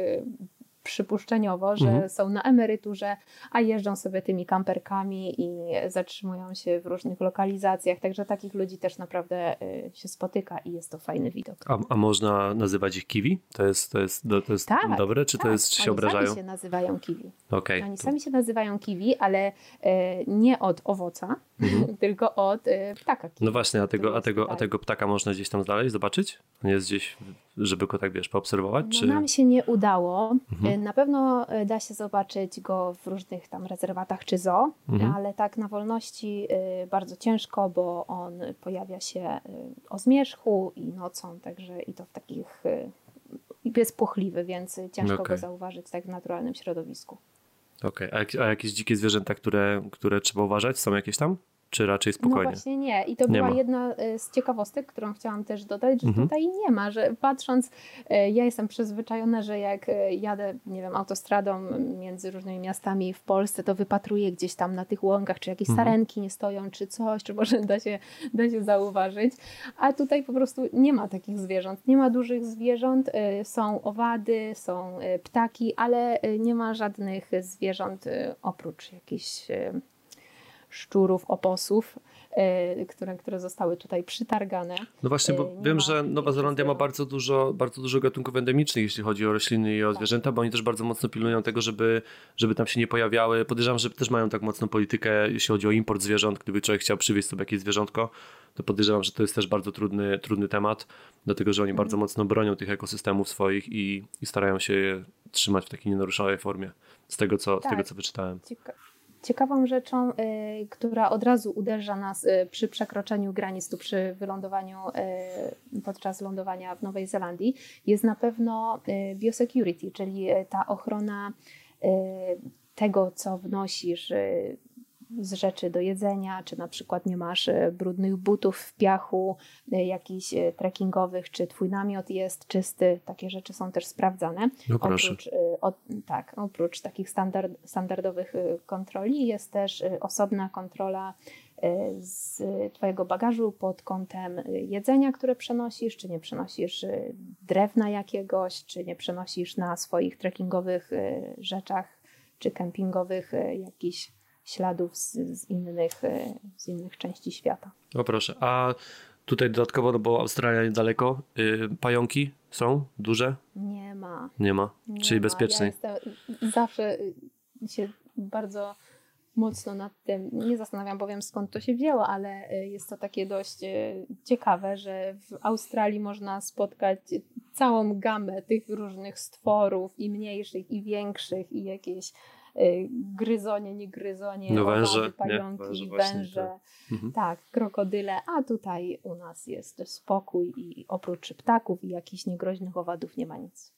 przypuszczeniowo, że mhm. są na emeryturze, a jeżdżą sobie tymi kamperkami i zatrzymują się w różnych lokalizacjach. Także takich ludzi też naprawdę y, się spotyka i jest to fajny widok.
A, a można nazywać ich kiwi? To jest, to jest, to jest tak, dobre, czy tak, to jest, czy się oni obrażają?
Oni sami się nazywają kiwi.
Okay.
Oni sami się nazywają kiwi, ale y, nie od owoca, mhm. tylko od y, ptaka. Kiwi,
no właśnie, a tego, a, tego, a tego ptaka można gdzieś tam znaleźć, zobaczyć? On jest gdzieś, żeby go tak wiesz, poobserwować? No, czy...
Nam się nie udało. Mhm. Na pewno e, da się zobaczyć go w różnych tam rezerwatach czy zoo, mhm. ale tak na wolności e, bardzo ciężko, bo on pojawia się o zmierzchu i nocą, także i to w takich jest płochliwy, więc ciężko okay. go zauważyć tak w naturalnym środowisku.
Okej, okay. a, a, jakieś dzikie zwierzęta, które, które trzeba uważać? Są jakieś tam? Czy raczej spokojnie?
No właśnie nie. I to
nie
była
ma.
jedna e, z ciekawostek, którą chciałam też dodać, że
Mhm.
tutaj nie ma, że patrząc, e, ja jestem przyzwyczajona, że jak e, jadę, nie wiem, autostradą między różnymi miastami w Polsce, to wypatruję gdzieś tam na tych łąkach, czy jakieś
Mhm.
sarenki nie stoją, czy coś, czy może da się, da się zauważyć. A tutaj po prostu nie ma takich zwierząt. Nie ma dużych zwierząt, są owady, są ptaki, ale nie ma żadnych zwierząt oprócz jakichś szczurów, oposów, e, które, które zostały tutaj przytargane.
No właśnie, bo
nie
wiem,
ma
że Nowa Zelandia ma bardzo dużo, bardzo dużo gatunków endemicznych, jeśli chodzi o rośliny i o
Tak.
zwierzęta, bo oni też bardzo mocno pilnują tego, żeby, żeby tam się nie pojawiały. Podejrzewam, że też mają tak mocną politykę, jeśli chodzi o import zwierząt. Gdyby człowiek chciał przywieźć sobie jakieś zwierzątko, to podejrzewam, że to jest też bardzo trudny, trudny temat, dlatego że oni bardzo mocno bronią tych ekosystemów swoich i, i starają się je trzymać w takiej nienaruszalnej formie, z tego co, z
Tak.
tego, co wyczytałem.
Cieka- Ciekawą rzeczą, y, która od razu uderza nas y, przy przekroczeniu granic, tu przy wylądowaniu, y, podczas lądowania w Nowej Zelandii, jest na pewno biosecurity, czyli ta ochrona tego, co wnosisz z rzeczy do jedzenia, czy na przykład nie masz y, brudnych butów w piachu, y, jakichś y, trekkingowych, czy twój namiot jest czysty. Takie rzeczy są też sprawdzane.
No.
Oprócz, od, tak, oprócz takich standard, standardowych kontroli jest też osobna kontrola z Twojego bagażu pod kątem jedzenia, które przenosisz, czy nie przenosisz drewna jakiegoś, czy nie przenosisz na swoich trekkingowych rzeczach, czy kempingowych jakichś śladów z, z, innych, y, z innych części świata.
No proszę. A tutaj dodatkowo, no bo Australia niedaleko, y, pająki są duże?
Nie ma.
Nie ma.
Nie
Czyli
ma.
bezpiecznej.
Ja jestem, zawsze y, się bardzo mocno nad tym nie zastanawiam, powiem skąd to się wzięło, ale y, jest to takie dość y, ciekawe, że w Australii można spotkać całą gamę tych różnych stworów i mniejszych i większych i jakieś gryzonie, nie gryzonie,
No
owady,
węże, nie?
pająki,
Węże
węże,
właśnie, tak. Mhm.
tak, krokodyle, a tutaj u nas jest spokój i oprócz ptaków i jakichś niegroźnych owadów nie ma nic.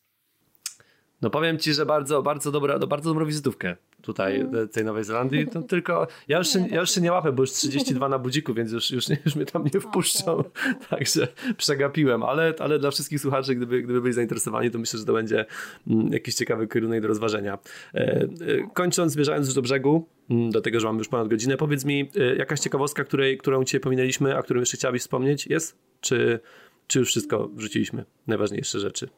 No powiem ci, że bardzo, bardzo dobra, no bardzo dobrą wizytówkę tutaj,
Mm.
tej Nowej Zelandii. To tylko, ja już, się,
Nie,
ja już się nie łapę, bo już 32 na budziku, więc już, już, już mnie tam nie wpuszczą.
kurde.
Także przegapiłem, ale, ale dla wszystkich słuchaczy, gdyby, gdyby byli zainteresowani, to myślę, że to będzie mm, jakiś ciekawy kierunek do rozważenia. E, e, kończąc, zmierzając już do brzegu, mm, do tego, że mamy już ponad godzinę, powiedz mi, e, jakaś ciekawostka, której, którą dzisiaj pominęliśmy, a którą jeszcze chciałabyś wspomnieć, jest? Czy, czy już wszystko wrzuciliśmy? Najważniejsze rzeczy.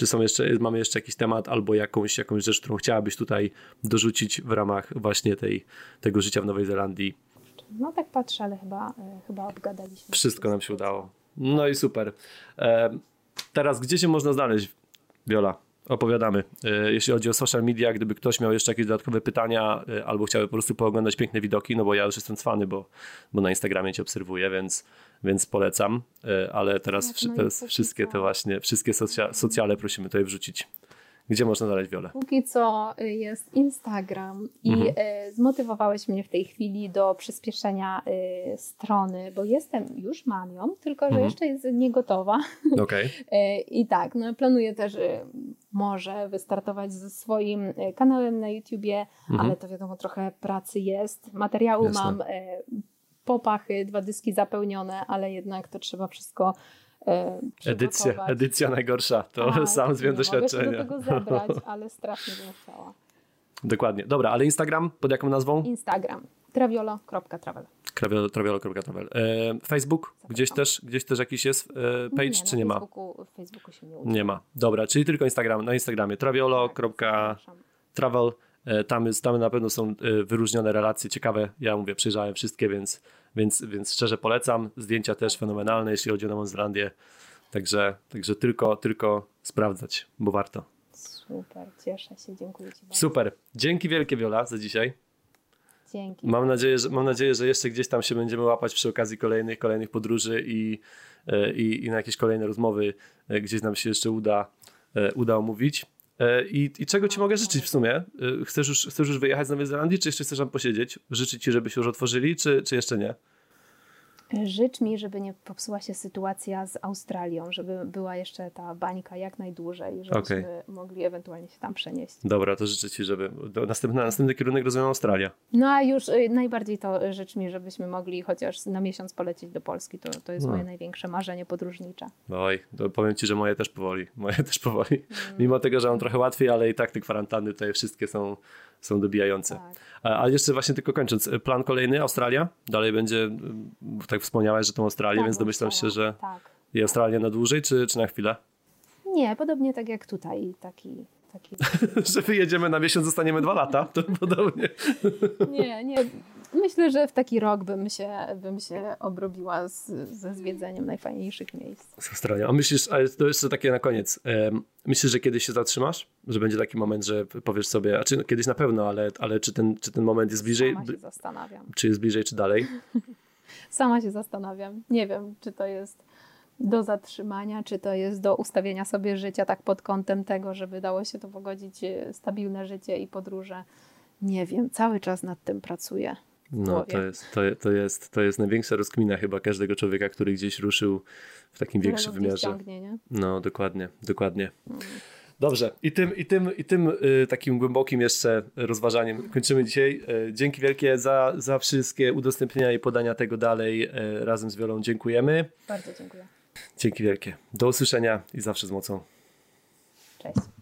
Czy są jeszcze, mamy jeszcze jakiś temat albo jakąś, jakąś rzecz, którą chciałabyś tutaj dorzucić w ramach właśnie tej, tego życia w Nowej Zelandii?
No tak patrzę, ale chyba, e, chyba obgadaliśmy.
Wszystko nam się udało. No i super. E, teraz gdzie się można znaleźć, Wiola? Opowiadamy. E, jeśli chodzi o social media, gdyby ktoś miał jeszcze jakieś dodatkowe pytania e, albo chciałby po prostu pooglądać piękne widoki, no bo ja już jestem cwany, bo, bo na Instagramie cię obserwuję, więc, więc polecam. E, ale teraz, teraz wszystkie te właśnie, wszystkie socja, socjale prosimy tutaj wrzucić. Gdzie można znaleźć Wiolę?
Póki co y, jest Instagram i
Mhm.
y, zmotywowałeś mnie w tej chwili do przyspieszenia y, strony, bo jestem, już mam ją, tylko że
Mhm.
jeszcze jest niegotowa.
Okej.
Y, I tak, no, planuję też może wystartować ze swoim kanałem na YouTubie,
Mhm.
ale to wiadomo, trochę pracy jest. Materiału
Jasne.
mam popachy, dwa dyski zapełnione, ale jednak to trzeba wszystko
Edycja,
przygotować.
edycja najgorsza, to
Tak,
sam z wiem
nie Mogę się
doświadczenia.
do tego zebrać, ale strasznie bym chciała.
Dokładnie. Dobra, ale Instagram pod jaką nazwą?
Instagram traviolo.travel.
Traviolo- Traviolo.travel. E, Facebook? Gdzieś też, gieś też jakiś jest e, page,
nie,
czy nie ma?
Facebooku, się nie uda.
Nie ma. Dobra, czyli tylko Instagram. Na Instagramie traviolo.travel.
Zapraszam.
E, Tam, jest, tam na pewno są e, wyróżnione relacje ciekawe. Ja mówię, przejrzałem wszystkie, więc, więc, więc szczerze polecam. Zdjęcia też fenomenalne, jeśli chodzi o Nową Zelandię. Także, także tylko, tylko sprawdzać, bo warto.
Super, cieszę się, dziękuję Ci bardzo.
Super. Dzięki wielkie Wiola za dzisiaj.
Dzięki.
Mam nadzieję, że, mam nadzieję, że jeszcze gdzieś tam się będziemy łapać przy okazji kolejnych, kolejnych podróży i, e, i, i na jakieś kolejne rozmowy gdzieś nam się jeszcze uda, uda omówić. E, I, I czego ci mogę życzyć w sumie? E, Chcesz już, chcesz już wyjechać z Nowej Zelandii, czy jeszcze chcesz tam posiedzieć? Życzyć ci, żeby się już otworzyli, czy, czy jeszcze nie?
Życz mi, żeby nie popsuła się sytuacja z Australią, żeby była jeszcze ta bańka jak najdłużej, żebyśmy okay. mogli ewentualnie się tam przenieść.
Dobra, to życzę Ci, żeby następny, następny kierunek rozumiem Australia.
No a już y, najbardziej to życz mi, żebyśmy mogli chociaż na miesiąc polecieć do Polski. To, to jest no. moje największe marzenie podróżnicze.
Oj, powiem Ci, że moje też powoli. Moje też powoli. Mm. Mimo tego, że mam trochę łatwiej, ale i tak te kwarantanny tutaj wszystkie są są dobijające. Tak. A jeszcze właśnie tylko kończąc, plan kolejny, Australia? Dalej będzie, tak wspomniałaś, że tą Australię, tak, więc domyślam się, że tak. i Australia na dłużej, czy, czy na chwilę?
Nie, podobnie tak jak tutaj, taki Taki...
że wyjedziemy na miesiąc, zostaniemy dwa lata, to podobnie.
nie, nie. Myślę, że w taki rok bym się, bym się obrobiła z, ze zwiedzeniem najfajniejszych miejsc.
Z Australią. A myślisz, ale to jeszcze takie na koniec, myślisz, że kiedyś się zatrzymasz? Że będzie taki moment, że powiesz sobie, a czy kiedyś na pewno, ale, ale czy, ten, czy ten moment jest bliżej?
Sama się zastanawiam.
Czy jest bliżej, czy dalej?
Sama się zastanawiam. Nie wiem, czy to jest do zatrzymania, czy to jest do ustawienia sobie życia tak pod kątem tego, żeby dało się to pogodzić e, stabilne życie i podróże. Nie wiem, cały czas nad tym pracuję.
No, to jest, to, to, jest, to jest największa rozkmina chyba każdego człowieka, który gdzieś ruszył w takim większym wymiarze.
Ciągnie, nie?
No, dokładnie, dokładnie. Mm. Dobrze, i tym, i tym, i tym y, takim głębokim jeszcze rozważaniem kończymy dzisiaj. Y, dzięki wielkie za, za wszystkie udostępnienia i podania tego dalej y, razem z Wiolą. Dziękujemy.
Bardzo dziękuję.
Dzięki wielkie. Do usłyszenia i zawsze z mocą.
Cześć.